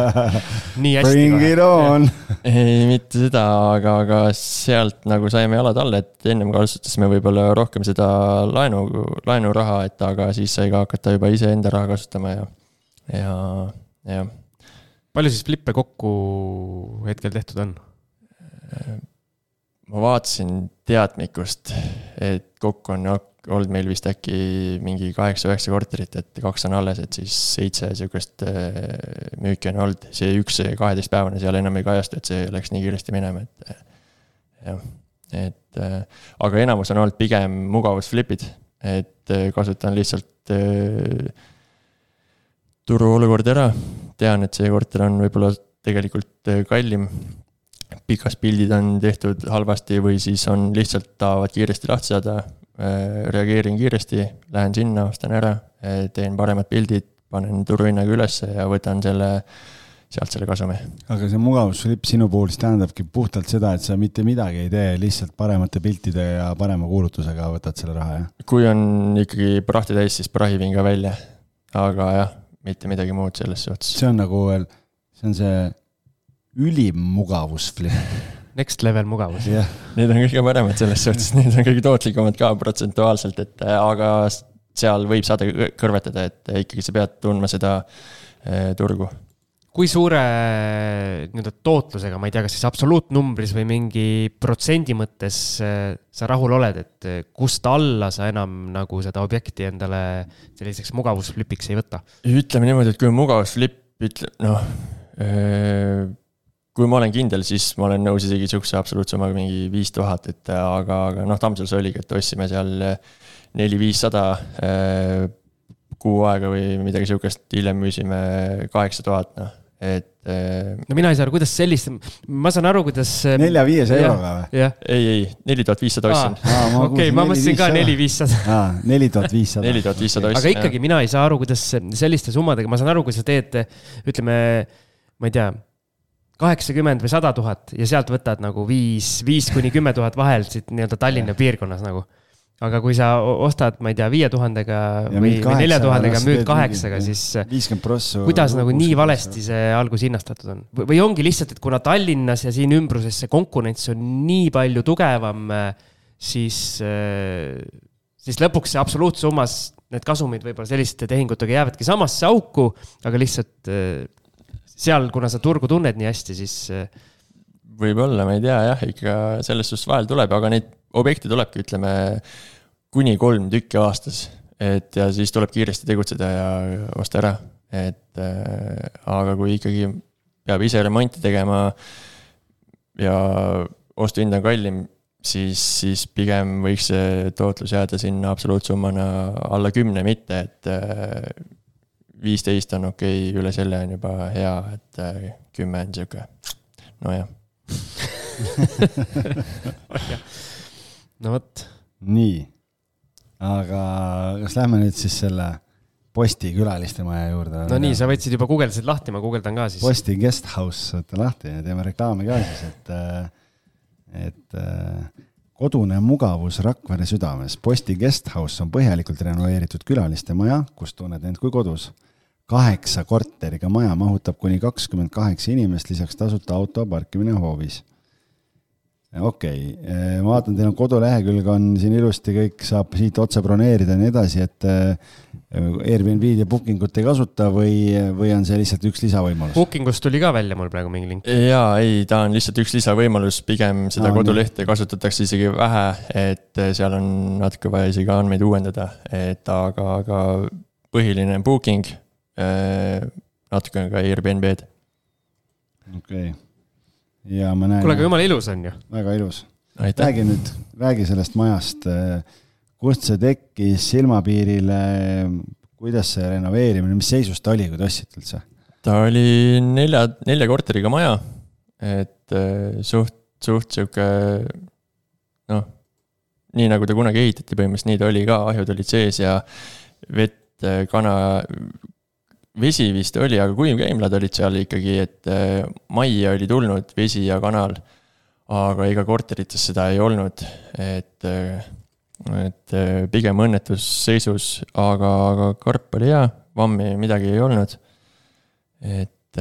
[SPEAKER 3] [LAUGHS] nii hästi.
[SPEAKER 4] Bring it on.
[SPEAKER 5] ei, mitte seda, aga, aga sealt nagu saime jalad alla, et ennem kasutasime võib-olla rohkem seda laenu, laenuraha, et aga siis sai ka hakata juba iseenda raha kasutama ja, ja, jah.
[SPEAKER 3] palju siis flippe kokku hetkel tehtud on?
[SPEAKER 5] ma vaatasin teadmikust, et kokku on olnud meil vist äkki mingi kaheksa-üheksa korterit, et kaks on alles, et siis seitse sihukest äh, müüki on olnud. see üks kaheteistpäevane seal enam ei kajastu, et see läks nii kiiresti minema, et jah. et äh, aga enamus on olnud pigem mugavusflipid, et äh, kasutan lihtsalt turuolukord ära. tean, et see korter on võib-olla tegelikult kallim pikast pildid on tehtud halvasti või siis on lihtsalt tahavad kiiresti lahti saada, Äh, reageerin kiiresti, lähen sinna, ostan ära, äh, teen paremad pildid, panen turuhinnaga ülesse ja võtan selle, sealt selle kasumi.
[SPEAKER 4] aga see mugavusflip sinu puhul siis tähendabki puhtalt seda, et sa mitte midagi ei tee, lihtsalt paremate piltide ja parema kuulutusega võtad selle raha, jah?
[SPEAKER 5] kui on ikkagi prahti täis, siis prahivin ka välja. aga jah, mitte midagi muud selles suhtes.
[SPEAKER 4] see on nagu veel, see on see ülim mugavusflip [LAUGHS]
[SPEAKER 3] next level mugavus
[SPEAKER 5] yeah.. Need on kõige paremad selles suhtes, need on kõige tootlikumad ka protsentuaalselt, et äh, aga seal võib saada kõrvetada, et äh, ikkagi sa pead tundma seda eh, turgu.
[SPEAKER 3] kui suure nii-öelda tootlusega, ma ei tea, kas siis absoluutnumbris või mingi protsendi mõttes sa rahul oled, et kust alla sa enam nagu seda objekti endale selliseks mugavusflipiks ei võta?
[SPEAKER 5] ütleme niimoodi, et kui on mugavusflip, ütle noh kui ma olen kindel, siis ma olen nõus isegi sihukese absoluutsummaga mingi viis tuhat, et aga, aga noh, Tammsalus oligi, et ostsime seal neli-viissada äh, kuu aega või midagi sihukest, hiljem müüsime kaheksa tuhat, noh, et.
[SPEAKER 3] Äh, no mina ei saa aru, kuidas sellist, ma saan aru, kuidas.
[SPEAKER 4] Äh, nelja-viiese euroga
[SPEAKER 5] või? ei, ei, neli tuhat viissada ostsin.
[SPEAKER 3] okei, ma mõtlesin ka neli-viissada.
[SPEAKER 4] neli tuhat viissada.
[SPEAKER 5] neli tuhat viissada ostsin.
[SPEAKER 3] aga ikkagi mina ei saa aru, kuidas selliste summadega, ma saan aru, kui sa teed, ütleme, ma ei tea kaheksakümmend või sada tuhat ja sealt võtad nagu viis, viis kuni kümme tuhat vahel siit nii-öelda Tallinna piirkonnas nagu. aga kui sa ostad, ma ei tea, viie tuhandega või, nelja tuhandega, müüd kaheksaga, siis.
[SPEAKER 4] viiskümmend prossu.
[SPEAKER 3] kuidas nagu nii valesti see algus hinnastatud on? või ongi lihtsalt, et kuna Tallinnas ja siin ümbruses see konkurents on nii palju tugevam, siis, siis lõpuks see absoluutsummas need kasumid võib-olla selliste tehingutega jäävadki samasse auku, aga lihtsalt seal, kuna sa turgu tunned nii hästi, siis. Äh,
[SPEAKER 5] võib-olla, ma ei tea jah, ikka selles suhtes vahel tuleb, aga neid objekte tulebki, ütleme kuni kolm tükki aastas. et ja siis tuleb kiiresti tegutseda ja osta ära, et äh, aga kui ikkagi peab ise remonti tegema ja ostuhind on kallim, siis, siis pigem võiks see tootlus jääda sinna absoluutsummana alla kümne, mitte et äh, viisteist on okei okay,, üle selle on juba hea, et äh, kümme on sihuke, nojah
[SPEAKER 3] no vot.
[SPEAKER 4] nii, aga kas lähme nüüd siis selle Posti külaliste maja juurde?
[SPEAKER 3] no nii, sa võtsid juba guugeldasid lahti, ma guugeldan ka siis.
[SPEAKER 4] Posti guest house, võta lahti ja teeme reklaami ka siis, et, äh, et äh, kodune mugavus Rakvere südames. Posti guest house on põhjalikult renoveeritud külaliste maja, kus tunned end kui kodus. kaheksa korteriga maja mahutab kuni kakskümmend kaheksa inimest, lisaks tasuta auto parkimine hoovis okei okay., ma vaatan, teil on kodulehekülg on siin ilusti kõik saab siit otse broneerida ja nii edasi, et äh, Airbnb-d ja booking ut ei kasuta või, või on see lihtsalt üks lisavõimalus?
[SPEAKER 3] Booking ust tuli ka välja mul praegu mingi link.
[SPEAKER 5] jaa, ei, ta on lihtsalt üks lisavõimalus, pigem seda Aa, kodulehte nii. kasutatakse isegi vähe, et seal on natuke vaja isegi andmeid uuendada, et aga, aga põhiline on booking, äh, natukene ka Airbnb-d.
[SPEAKER 4] okei okay ja ma näen.
[SPEAKER 3] kuule, aga jumala ilus on ju.
[SPEAKER 4] väga ilus. räägi nüüd, räägi sellest majast. kust see tekkis silmapiirile, kuidas see renoveerimine, mis seisus ta oli, kui te ostsite üldse?
[SPEAKER 5] ta oli nelja, nelja korteriga maja, et eh, suht, suht sihuke noh, nii nagu ta kunagi ehitati põhimõtteliselt, nii ta oli ka, ahjud olid sees ja vett, eh, kana, vesi vist oli, aga kuivkeemlad olid seal ikkagi, et äh, majja oli tulnud vesi ja kanal. aga ega korterites seda ei olnud, et, äh, et äh, pigem õnnetusseisus, aga, aga karp oli hea, vammi midagi ei olnud. et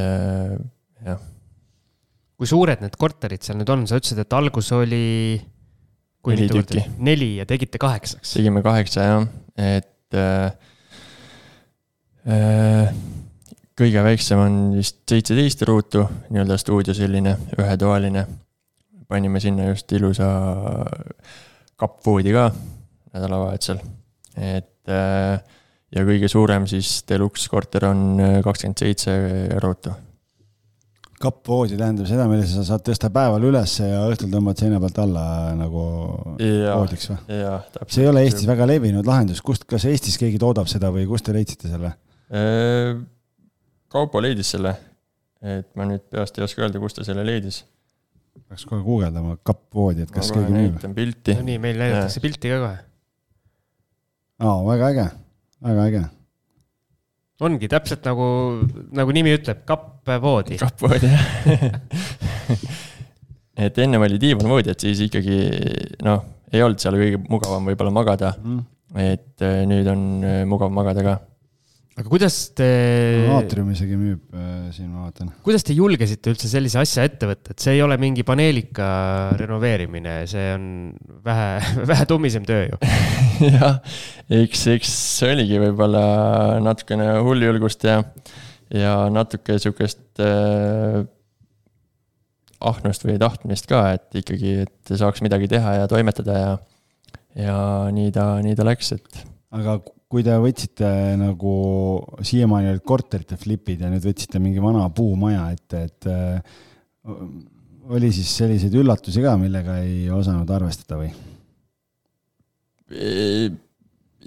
[SPEAKER 5] jah.
[SPEAKER 3] kui suured need korterid seal nüüd on, sa ütlesid, et algus oli.
[SPEAKER 5] neli tükki.
[SPEAKER 3] neli ja tegite kaheksaks.
[SPEAKER 5] tegime kaheksa jah, et Äh, kõige väiksem on vist seitseteist ruutu, nii-öelda stuudio selline ühetoaline. panime sinna just ilusa kappvoodi ka nädalavahetusel, et äh, ja kõige suurem siis deluks korter on äh, kakskümmend seitse ruutu.
[SPEAKER 4] kappvoodi tähendab seda, mille sa saad tõsta päeval üles ja õhtul tõmbad seina pealt alla nagu ja, voodiks või? see ei ole Eestis väga levinud lahendus, kust, kas Eestis keegi toodab seda või kust te leidsite selle?
[SPEAKER 5] Äh, Kaupo leidis selle, et ma nüüd peast ei oska öelda, kust ta selle leidis.
[SPEAKER 4] peaks kohe guugeldama kappvoodi, et kas ma keegi
[SPEAKER 5] müüb. näitan pilti.
[SPEAKER 3] no nii, meil näidatakse pilti ka kohe.
[SPEAKER 4] aa, väga äge, väga äge.
[SPEAKER 3] ongi täpselt nagu, nagu nimi ütleb, kappvoodi.
[SPEAKER 5] kappvoodi, jah [LAUGHS] et ennem oli diivanvoodi, et siis ikkagi noh, ei olnud seal kõige mugavam võib-olla magada mm.. et äh, nüüd on äh, mugav magada ka
[SPEAKER 3] aga kuidas te.
[SPEAKER 4] aatrium isegi müüb äh, siin, ma vaatan.
[SPEAKER 3] kuidas te julgesite üldse sellise asja ette võtta, et see ei ole mingi paneelika renoveerimine, see on vähe, [LAUGHS] vähe tummisem töö ju [LAUGHS]
[SPEAKER 5] jah, eks, eks see oligi võib-olla natukene hulljulgust ja, ja natuke sihukest äh, ahnust või tahtmist ka, et ikkagi, et saaks midagi teha ja toimetada ja, ja nii ta, nii ta läks, et.
[SPEAKER 4] aga kui te võtsite nagu, siiamaani olid korterite flipid ja nüüd võtsite mingi vana puumaja ette, et äh, oli siis selliseid üllatusi ka, millega ei osanud arvestada või?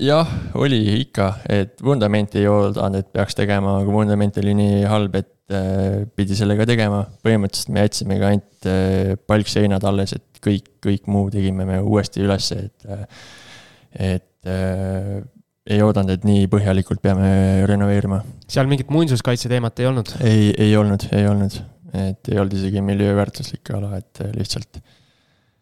[SPEAKER 5] jah, oli ikka, et vundamenti ei oodanud, et peaks tegema, aga vundament oli nii halb, et äh, pidi sellega tegema. põhimõtteliselt me jätsimegi ainult äh, palkseinad alles, et kõik, kõik muu tegime me uuesti ülesse, et, et ei oodanud, et nii põhjalikult peame renoveerima.
[SPEAKER 3] seal mingit muinsuskaitse teemat ei olnud?
[SPEAKER 5] ei, ei olnud, ei olnud, et ei olnud isegi miljööväärtuslik ala, et lihtsalt.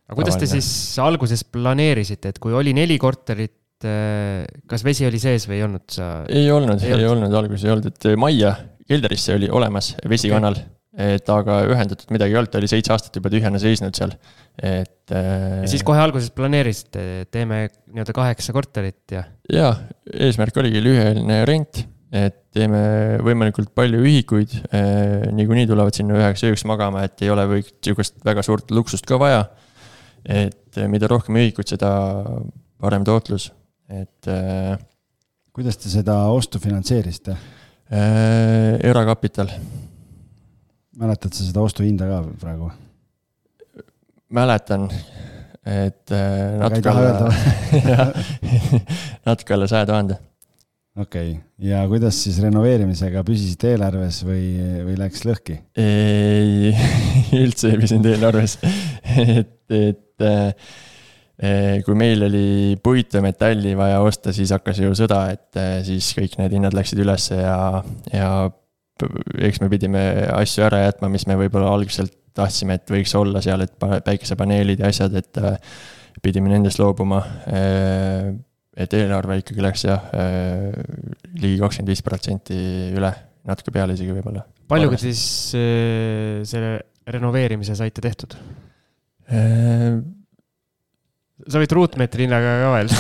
[SPEAKER 3] aga kuidas te siis alguses planeerisite, et kui oli neli korterit, eh, kas vesi oli sees või ei olnud sa?
[SPEAKER 5] ei olnud, ei olnud, alguses ei olnud, et majja, kelderisse oli olemas vesikanal okay et aga ühendatud midagi ei olnud, ta oli seitse aastat juba tühjana seisnud seal, et.
[SPEAKER 3] ja siis kohe alguses planeerisite, teeme nii-öelda kaheksa korterit ja?
[SPEAKER 5] jaa, eesmärk oligi lühiajaline rent, et teeme võimalikult palju ühikuid eh,. niikuinii tulevad sinna üheks ööks magama, et ei ole või sihukest väga suurt luksust ka vaja. et mida rohkem ühikuid, seda parem tootlus, et
[SPEAKER 4] kuidas te seda ostu finantseerisite
[SPEAKER 5] erakapital
[SPEAKER 4] mäletad sa seda ostuhinda ka praegu?
[SPEAKER 5] mäletan, et äh, natuke alla, [LAUGHS] natuke alla saja tuhande.
[SPEAKER 4] okei okay., ja kuidas siis renoveerimisega püsisite eelarves või, või läks lõhki?
[SPEAKER 5] ei, [LAUGHS] üldse ei püsinud eelarves, [LAUGHS] et, et äh, kui meil oli puitu ja metalli vaja osta, siis hakkas ju sõda, et äh, siis kõik need hinnad läksid ülesse ja, ja eks me pidime asju ära jätma, mis me võib-olla algselt tahtsime, et võiks olla seal, et päikesepaneelid ja asjad, et äh, pidime nendest loobuma. et eelarve ikkagi läks jah, ligi kakskümmend viis protsenti üle, natuke peale isegi võib-olla.
[SPEAKER 3] paljuga siis selle renoveerimise saite tehtud? sa võid ruutmeetri hinnaga ka öelda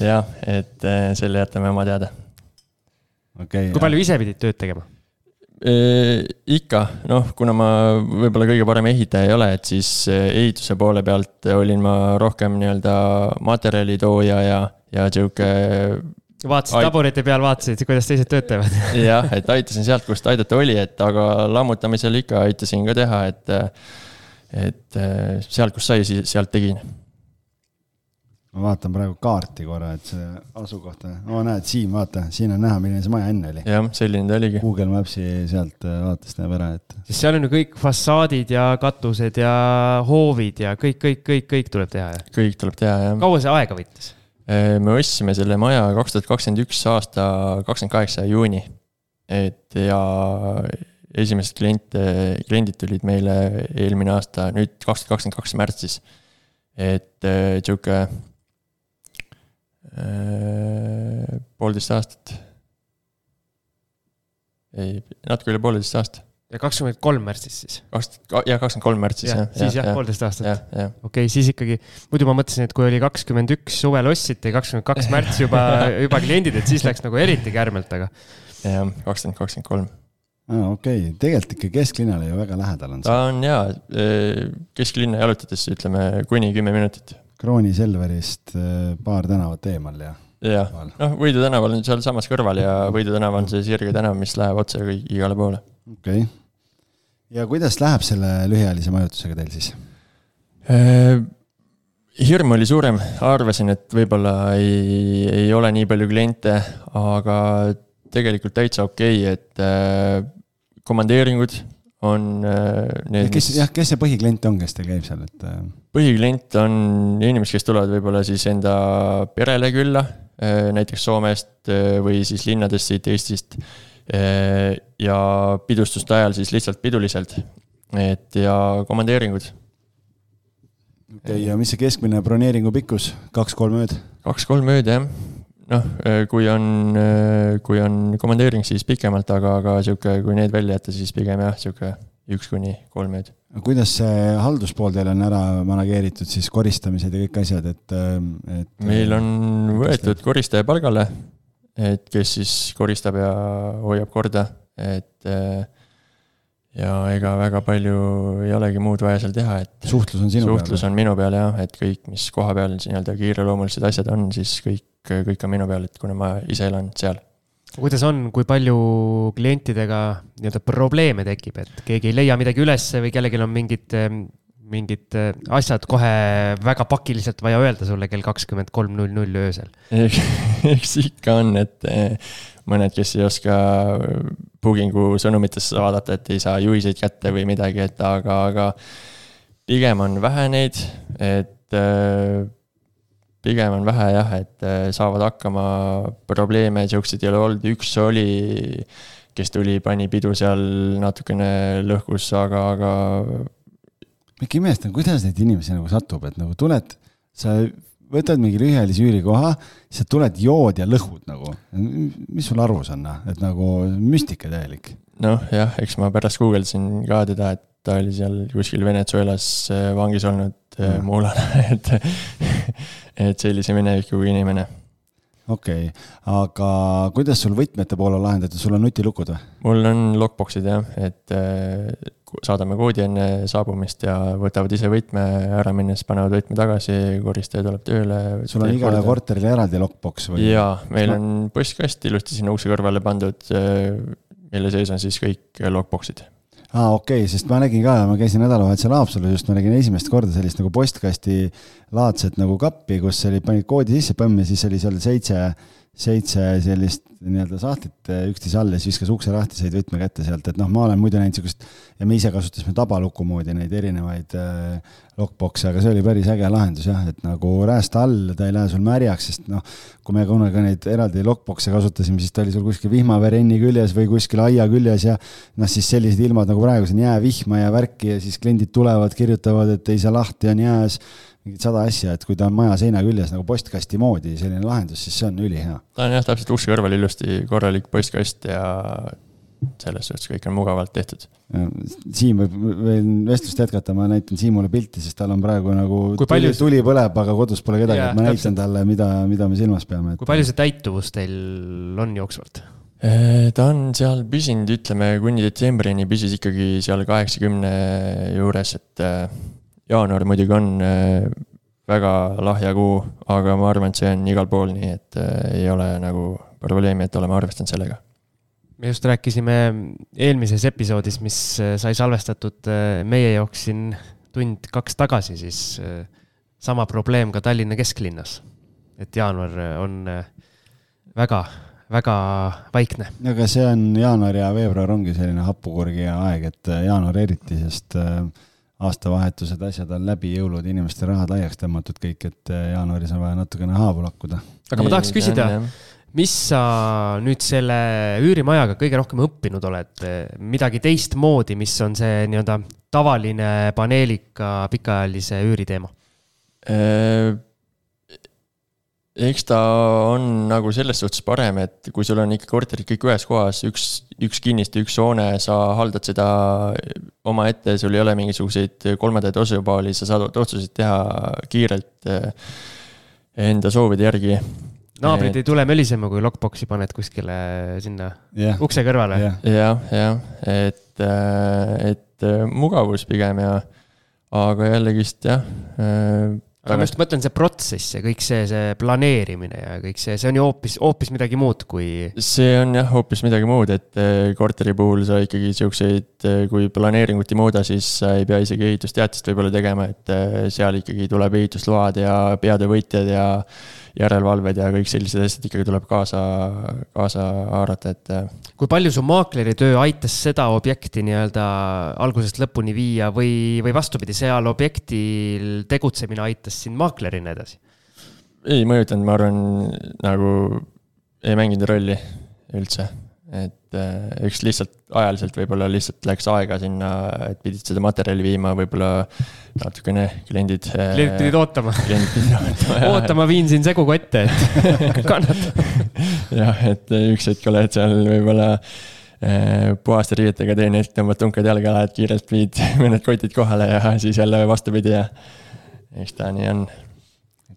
[SPEAKER 3] [LAUGHS]
[SPEAKER 5] jah, et selle jätame oma teada.
[SPEAKER 4] Okay,
[SPEAKER 3] kui palju ise pidid tööd tegema?
[SPEAKER 5] ikka, noh, kuna ma võib-olla kõige parem ehitaja ei ole, et siis ehituse poole pealt olin ma rohkem nii-öelda materjalitooja ja, ja sihuke.
[SPEAKER 3] vaatasid tabureti peal, vaatasid, kuidas teised tööd teevad [LAUGHS]
[SPEAKER 5] jah, et aitasin sealt, kust aidata oli, et aga lammutamisel ikka aitasin ka teha, et. et sealt, kus sai, sealt tegin
[SPEAKER 4] ma vaatan praegu kaarti korra, et see asukohta, no näed, Siim, vaata, siin on näha, milline see maja enne oli.
[SPEAKER 5] jah, selline ta oligi.
[SPEAKER 4] Google Maps'i sealt äh, vaates näeb ära, et.
[SPEAKER 3] siis seal on ju kõik fassaadid ja katused ja hoovid ja kõik, kõik, kõik, kõik tuleb teha, jah?
[SPEAKER 5] kõik tuleb teha, jah.
[SPEAKER 3] kaua see aega võttis?
[SPEAKER 5] me ostsime selle maja kaks tuhat kakskümmend üks aasta kakskümmend kaheksa juuni. et ja esimesed kliente, kliendid tulid meile eelmine aasta, nüüd kaks tuhat kakskümmend kaks märtsis. et sihuke Äh, poolteist aastat. ei, natuke üle pooleteist aasta.
[SPEAKER 3] ja kakskümmend kolm märtsis siis?
[SPEAKER 5] kaks, jah, kakskümmend kolm märtsis
[SPEAKER 3] ja,. siis jah ja,, poolteist aastat. okei siis ikkagi, muidu ma mõtlesin, et kui oli kakskümmend üks suvel ostsite, kakskümmend kaks märts juba, [LAUGHS] juba kliendid, et siis läks nagu eriti kärmelt, aga.
[SPEAKER 5] jah, kakskümmend, kakskümmend kolm
[SPEAKER 4] aa, okei okay., tegelikult ikka kesklinnale ju väga lähedal on see.
[SPEAKER 5] ta on jaa, kesklinna jalutades ütleme kuni kümme minutit
[SPEAKER 4] Krooni Selverist äh, paar tänavat eemal ja.
[SPEAKER 5] jah, noh, Võidu tänaval on sealsamas kõrval ja Võidu tänav on see sirge tänav, mis läheb otse igale poole.
[SPEAKER 4] okei okay., ja kuidas läheb selle lühiajalise majutusega teil siis
[SPEAKER 5] äh,? hirm oli suurem, arvasin, et võib-olla ei, ei ole nii palju kliente, aga tegelikult täitsa okei okay,, et äh, komandeeringud on äh,
[SPEAKER 4] need. kes, jah, kes see põhiklient on, kes teil käib seal, et? Äh?
[SPEAKER 5] põhiklient on inimesed, kes tulevad võib-olla siis enda perele külla, äh, näiteks Soomest või siis linnadest siit Eestist. ja pidustuste ajal siis lihtsalt piduliselt, et ja komandeeringud.
[SPEAKER 4] okei okay,, ja mis see keskmine broneeringu pikkus, kaks-kolm ööd?
[SPEAKER 5] kaks-kolm ööd, jah noh, kui on, kui on komandeering, siis pikemalt, aga, aga sihuke, kui need välja jätta, siis pigem jah, sihuke üks kuni kolm ööd.
[SPEAKER 4] kuidas see halduspool teil on ära manageeritud siis koristamised ja kõik asjad, et, et?
[SPEAKER 5] meil on võetud koristaja palgale, et kes siis koristab ja hoiab korda, et ja ega väga palju ei olegi muud vaja seal teha, et.
[SPEAKER 4] suhtlus on sinu
[SPEAKER 5] suhtlus peal? suhtlus on minu peal jah, et kõik, mis koha peal nii-öelda kiireloomulised asjad on, siis kõik, kõik on minu peal, et kuna ma ise elan seal.
[SPEAKER 3] kuidas on, kui palju klientidega nii-öelda probleeme tekib, et keegi ei leia midagi ülesse või kellelgi on mingid, mingid asjad kohe väga pakiliselt vaja öelda sulle kell kakskümmend kolm null null öösel? [LAUGHS]
[SPEAKER 5] eks ikka on, et mõned, kes ei oska booking'u sõnumitesse vaadata, et ei saa juhiseid kätte või midagi, et aga, aga pigem on vähe neid, et äh, pigem on vähe jah, et äh, saavad hakkama, probleeme siukseid ei ole olnud, üks oli, kes tuli, pani pidu seal natukene lõhkus, aga, aga.
[SPEAKER 4] ma ikka imestan, kuidas neid inimesi nagu satub, et nagu tuled, sa võtad mingi lühiajalise üürikoha, siis tuled, jood ja lõhud nagu. mis sul arvus on, noh, et nagu müstika täielik?
[SPEAKER 5] noh, jah, eks ma pärast guugeldasin ka teda, et ta oli seal kuskil Venezuelas äh, vangis olnud mm. muulane, [LAUGHS] et, et sellise minevikuga inimene.
[SPEAKER 4] okei okay., aga kuidas sul võtmete pool on lahendatud, sul on nutilukud või?
[SPEAKER 5] mul on lockbox'id jah, et äh, saadame koodi enne saabumist ja võtavad ise võtme ära minnes, panevad võtme tagasi, koristaja tuleb tööle.
[SPEAKER 4] sul on igale korterile eraldi lockbox
[SPEAKER 5] või? jaa, meil on postkast ilusti sinna ukse kõrvale pandud, mille sees on siis kõik lockbox'id.
[SPEAKER 4] aa, okei okay,, sest ma nägin ka, ma käisin nädalavahetusel Haapsalus just, ma nägin esimest korda sellist nagu postkasti laadset nagu kappi, kus oli, panid koodi sisse, põmm ja siis oli seal seitse, seitse sellist nii-öelda sahtlit üksteise all ja siis viskas ukse lahti, said võtme kätte sealt, et noh, ma olen muidu näinud niisugust ja me ise kasutasime tabaluku moodi neid erinevaid äh, lockbox'e, aga see oli päris äge lahendus jah, et nagu räästa all, ta ei lähe sul märjaks, sest noh, kui me kunagi neid eraldi lockbox'e kasutasime, siis ta oli sul kuskil vihmaverenni küljes või kuskil aia küljes ja noh, siis sellised ilmad nagu praegu siin jäävihma ja värki ja siis kliendid tulevad, kirjutavad, et ei saa lahti, on jääs mingid sada asja, et kui ta on maja seina küljes nagu postkasti moodi selline lahendus, siis see on ülihea.
[SPEAKER 5] ta on jah, täpselt ukse kõrval ilusti korralik postkast ja selles suhtes kõik on mugavalt tehtud.
[SPEAKER 4] Siim võib veel vestlust jätkata, ma näitan Siimule pilti, sest tal on praegu nagu tuli, palju... tuli põleb, aga kodus pole kedagi, et ma näitan talle, mida, mida me silmas peame
[SPEAKER 3] et.... kui palju see täituvus teil on jooksvalt?
[SPEAKER 5] Äh, ta on seal püsinud, ütleme kuni detsembrini püsis ikkagi seal kaheksakümne juures, et äh, jaanuar muidugi on äh, väga lahja kuu, aga ma arvan, et see on igal pool nii, et äh, ei ole nagu probleemi, et oleme arvestanud sellega.
[SPEAKER 3] me just rääkisime eelmises episoodis, mis äh, sai salvestatud meie jaoks siin tund-kaks tagasi, siis sama probleem ka Tallinna kesklinnas. et jaanuar on väga, väga vaikne.
[SPEAKER 4] aga see on jaanuar ja veebruar ongi selline hapukurgi aeg, et jaanuar eriti, sest äh, aastavahetused, asjad on läbi, jõulud, inimeste rahad laiaks tõmmatud kõik, et eh, jaanuaris on vaja natukene haavu lakkuda.
[SPEAKER 3] aga ma tahaks küsida, mis sa nüüd selle üürimajaga kõige rohkem õppinud oled, midagi teistmoodi, mis on see nii-öelda tavaline paneelika pikaajalise üüri teema?
[SPEAKER 5] Eks ta on nagu selles suhtes parem, et kui sul on ikka korterid kõik ühes kohas, üks, üks kinnistu, üks hoone, sa haldad seda omaette, sul ei ole mingisuguseid kolmandaid osapooli, sa saad otsuseid teha kiirelt eh, enda soovide järgi.
[SPEAKER 3] naabrid et... ei tule mölisema, kui lockbox'i paned kuskile sinna yeah. ukse kõrvale
[SPEAKER 5] yeah.. jah, jah, et, eh, et eh, mugavus pigem ja, aga jällegist jah
[SPEAKER 3] aga ma just mõtlen, see protsess ja kõik see, see planeerimine ja kõik see, see on ju hoopis, hoopis midagi muud kui.
[SPEAKER 5] see on jah, hoopis midagi muud, et eh, korteri puhul sa ikkagi siukseid, eh, kui planeeringut ei muuda, siis sa ei pea isegi ehitusteatist võib-olla tegema, et eh, seal ikkagi tuleb ehitusload ja peatöövõtjad ja järelevalved ja kõik sellised asjad ikkagi tuleb kaasa, kaasa haarata, et. Äh,
[SPEAKER 3] kui palju su maakleri töö aitas seda objekti nii-öelda algusest lõpuni viia või, või vastupidi, seal objektil tegutsemine aitas sind maaklerina edasi?
[SPEAKER 5] ei mõjutanud, ma arvan, nagu ei mänginud rolli üldse et äh, üks lihtsalt ajaliselt võib-olla lihtsalt läks aega sinna, et pidid seda materjali viima, võib-olla natukene kliendid.
[SPEAKER 3] Äh, kliendid pidid ootama. kliendid pidid ootama ootama, viin siin segukotte, et [LAUGHS] kannata.
[SPEAKER 5] jah, et üks hetk oled seal võib-olla äh, puhaste riietega, teine hetk tõmbad tunkad jalga, lähed kiirelt, viid [LAUGHS] mõned kotid kohale ja siis jälle vastupidi ja eks ta nii on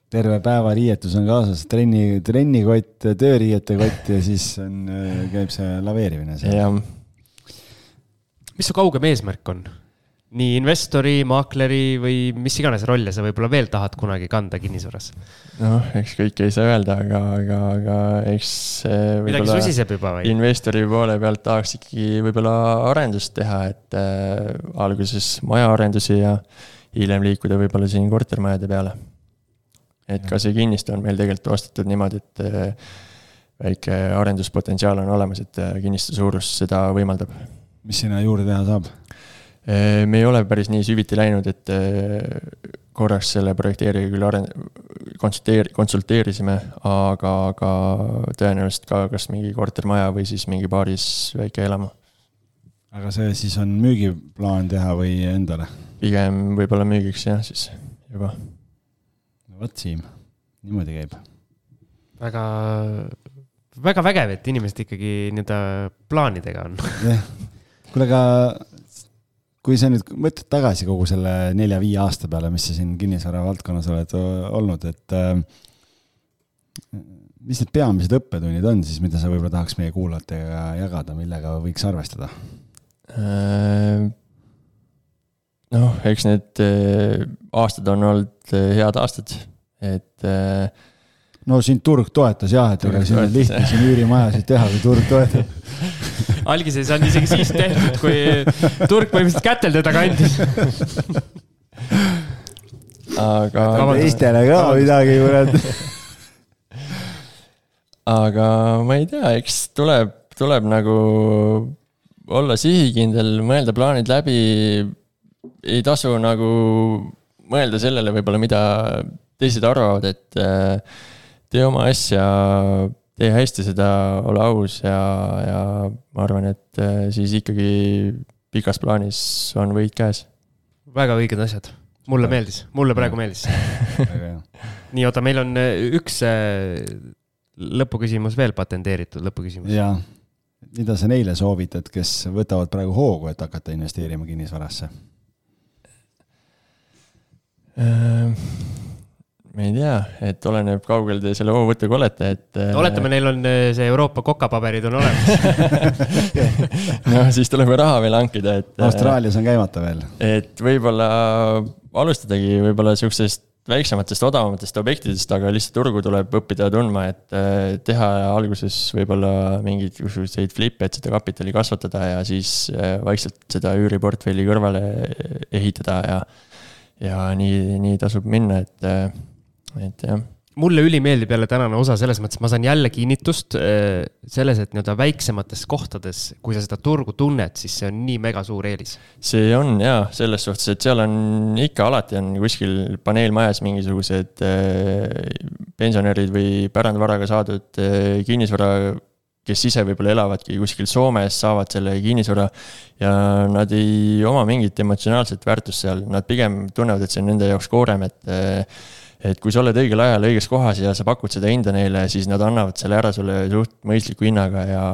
[SPEAKER 4] terve päeva riietus on kaasas, trenni, trennikott, tööriiete kott ja siis on, käib see laveerimine
[SPEAKER 5] seal.
[SPEAKER 3] mis su kaugem eesmärk on? nii investori, maakleri või mis iganes rolle sa võib-olla veel tahad kunagi kanda kinnisvaras?
[SPEAKER 5] noh, eks kõike ei saa öelda, aga, aga, aga eks.
[SPEAKER 3] midagi susiseb juba või?
[SPEAKER 5] investori poole pealt tahaks ikkagi võib-olla arendust teha, et äh, alguses majaarendusi ja hiljem liikuda võib-olla siin kortermajade peale et ka see kinnistu on meil tegelikult ostetud niimoodi, et äh, väike arenduspotentsiaal on olemas, et äh, kinnistu suurus seda võimaldab.
[SPEAKER 4] mis sinna juurde teha saab?
[SPEAKER 5] Äh, me ei ole päris nii süviti läinud, et korraks selle projekteerijaga küll aren-, konsulteer-, konsulteerisime, aga, aga tõenäoliselt ka kas mingi kortermaja või siis mingi baaris väike elamu.
[SPEAKER 4] aga see siis on müügiplaan teha või endale?
[SPEAKER 5] pigem võib-olla müügiks jah, siis juba
[SPEAKER 4] vot Siim, niimoodi käib.
[SPEAKER 3] väga, väga vägev, et inimesed ikkagi nii-öelda plaanidega on.
[SPEAKER 4] jah, kuule, aga kui sa nüüd mõtled tagasi kogu selle nelja-viie aasta peale, mis sa siin kinnisvara valdkonnas oled olnud, et äh, mis need peamised õppetunnid on siis, mida sa võib-olla tahaks meie kuulajatega jagada, millega võiks arvestada?
[SPEAKER 5] Äh, noh, eks need äh, aastad on olnud head aastad, et. Äh,
[SPEAKER 4] no sind turg toetas jah, et ega siin on lihtne siin üürimajasid teha, kui turg toetab. [LAUGHS]
[SPEAKER 3] algis ei saanud isegi siis tehtud, kui turg põhimõtteliselt kätel teda kandis [LAUGHS]
[SPEAKER 5] aga.
[SPEAKER 4] teistele ka midagi, kurat. [LAUGHS]
[SPEAKER 5] aga ma ei tea, eks tuleb, tuleb nagu olla sihikindel, mõelda plaanid läbi. ei tasu nagu mõelda sellele võib-olla, mida teised arvavad, et tee oma asja, tee hästi seda, ole aus ja, ja ma arvan, et äh, siis ikkagi pikas plaanis on võit käes.
[SPEAKER 3] väga õiged asjad, mulle meeldis, mulle praegu meeldis. Nii, oota, meil on äh, üks äh, lõpuküsimus veel patenteeritud, lõpuküsimus.
[SPEAKER 4] jaa, mida sa neile soovitad, kes võtavad praegu hoogu, et hakata investeerima kinnisvarasse?
[SPEAKER 5] Ma ei tea, et oleneb, kaugel te selle hoovõtuga olete, et.
[SPEAKER 3] Äh, oletame, neil on äh, see Euroopa kokapaberid on olemas [LAUGHS]
[SPEAKER 5] noh, siis tuleb raha veel hankida, et.
[SPEAKER 4] Äh, Austraalias on käimata veel.
[SPEAKER 5] et võib-olla alustadagi võib-olla sihukesest väiksematest, odavamatest objektidest, aga lihtsalt turgu tuleb õppida tundma, et teha alguses võib-olla mingeid selliseid flip'e, et seda kapitali kasvatada ja siis vaikselt seda üüriportfelli kõrvale ehitada ja. ja nii, nii tasub minna, et et jah
[SPEAKER 3] mulle ülimeeldib jälle tänane osa selles mõttes, ma saan jälle kinnitust äh, selles, et nii-öelda väiksemates kohtades, kui sa seda turgu tunned, siis see on nii mega suur eelis.
[SPEAKER 5] see on jaa, selles suhtes, et seal on ikka alati on kuskil paneelmajas mingisugused äh, pensionärid või pärandvaraga saadud äh, kinnisvara kes ise võib-olla elavadki kuskil Soomes, saavad selle kinnisvara ja nad ei oma mingit emotsionaalset väärtust seal, nad pigem tunnevad, et see on nende jaoks koorem, et et kui sa oled õigel ajal õiges kohas ja sa pakud seda hinda neile, siis nad annavad selle ära sulle suht mõistliku hinnaga ja,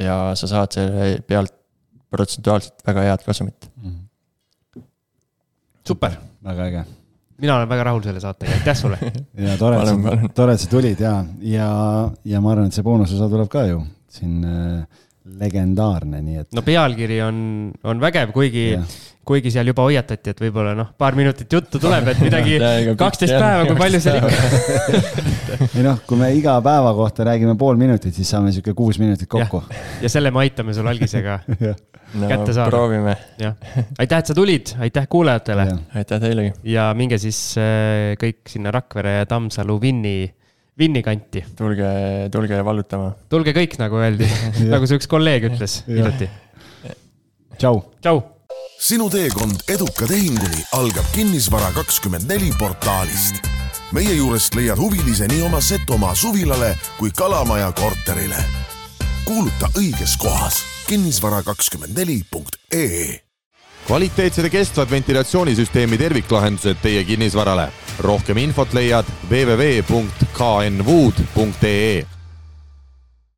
[SPEAKER 5] ja sa saad selle pealt protsentuaalselt väga head kasumit mm. -hmm.
[SPEAKER 3] super.
[SPEAKER 4] väga äge.
[SPEAKER 3] mina olen väga rahul selle saatega, aitäh sulle [LAUGHS]
[SPEAKER 4] ja tore, et sa, tore, et sa tulid ja, ja, ja ma arvan, et see boonusosa tuleb ka ju siin äh, legendaarne, nii et.
[SPEAKER 3] no pealkiri on, on vägev, kuigi yeah kuigi seal juba hoiatati, et võib-olla noh, paar minutit juttu tuleb, et midagi [LAUGHS] kaksteist päeva, kui palju seal ikka [LAUGHS]
[SPEAKER 4] ei noh, kui me iga päeva kohta räägime pool minutit, siis saame sihuke kuus minutit kokku.
[SPEAKER 3] ja selle me aitame sul algisega [LAUGHS] no, kätte saada.
[SPEAKER 5] proovime.
[SPEAKER 3] jah, aitäh, et sa tulid, aitäh kuulajatele.
[SPEAKER 5] aitäh teilegi.
[SPEAKER 3] ja minge siis äh, kõik sinna Rakvere ja Tammsalu Vinni Vinni kanti.
[SPEAKER 5] tulge, tulge vallutama.
[SPEAKER 3] tulge kõik, nagu öeldi nagu see üks kolleeg ütles hiljuti.
[SPEAKER 4] tšau.
[SPEAKER 3] tšau
[SPEAKER 2] sinu teekond eduka tehinguni algab Kinnisvara kakskümmend neli portaalist. meie juurest leiad huvilise nii oma Setomaa suvilale kui Kalamaja korterile. kuuluta õiges kohas kinnisvara kakskümmend neli punkt ee
[SPEAKER 1] kvaliteetsed ja kestvad ventilatsioonisüsteemi terviklahendused teie kinnisvarale. rohkem infot leiad www.knwood.ee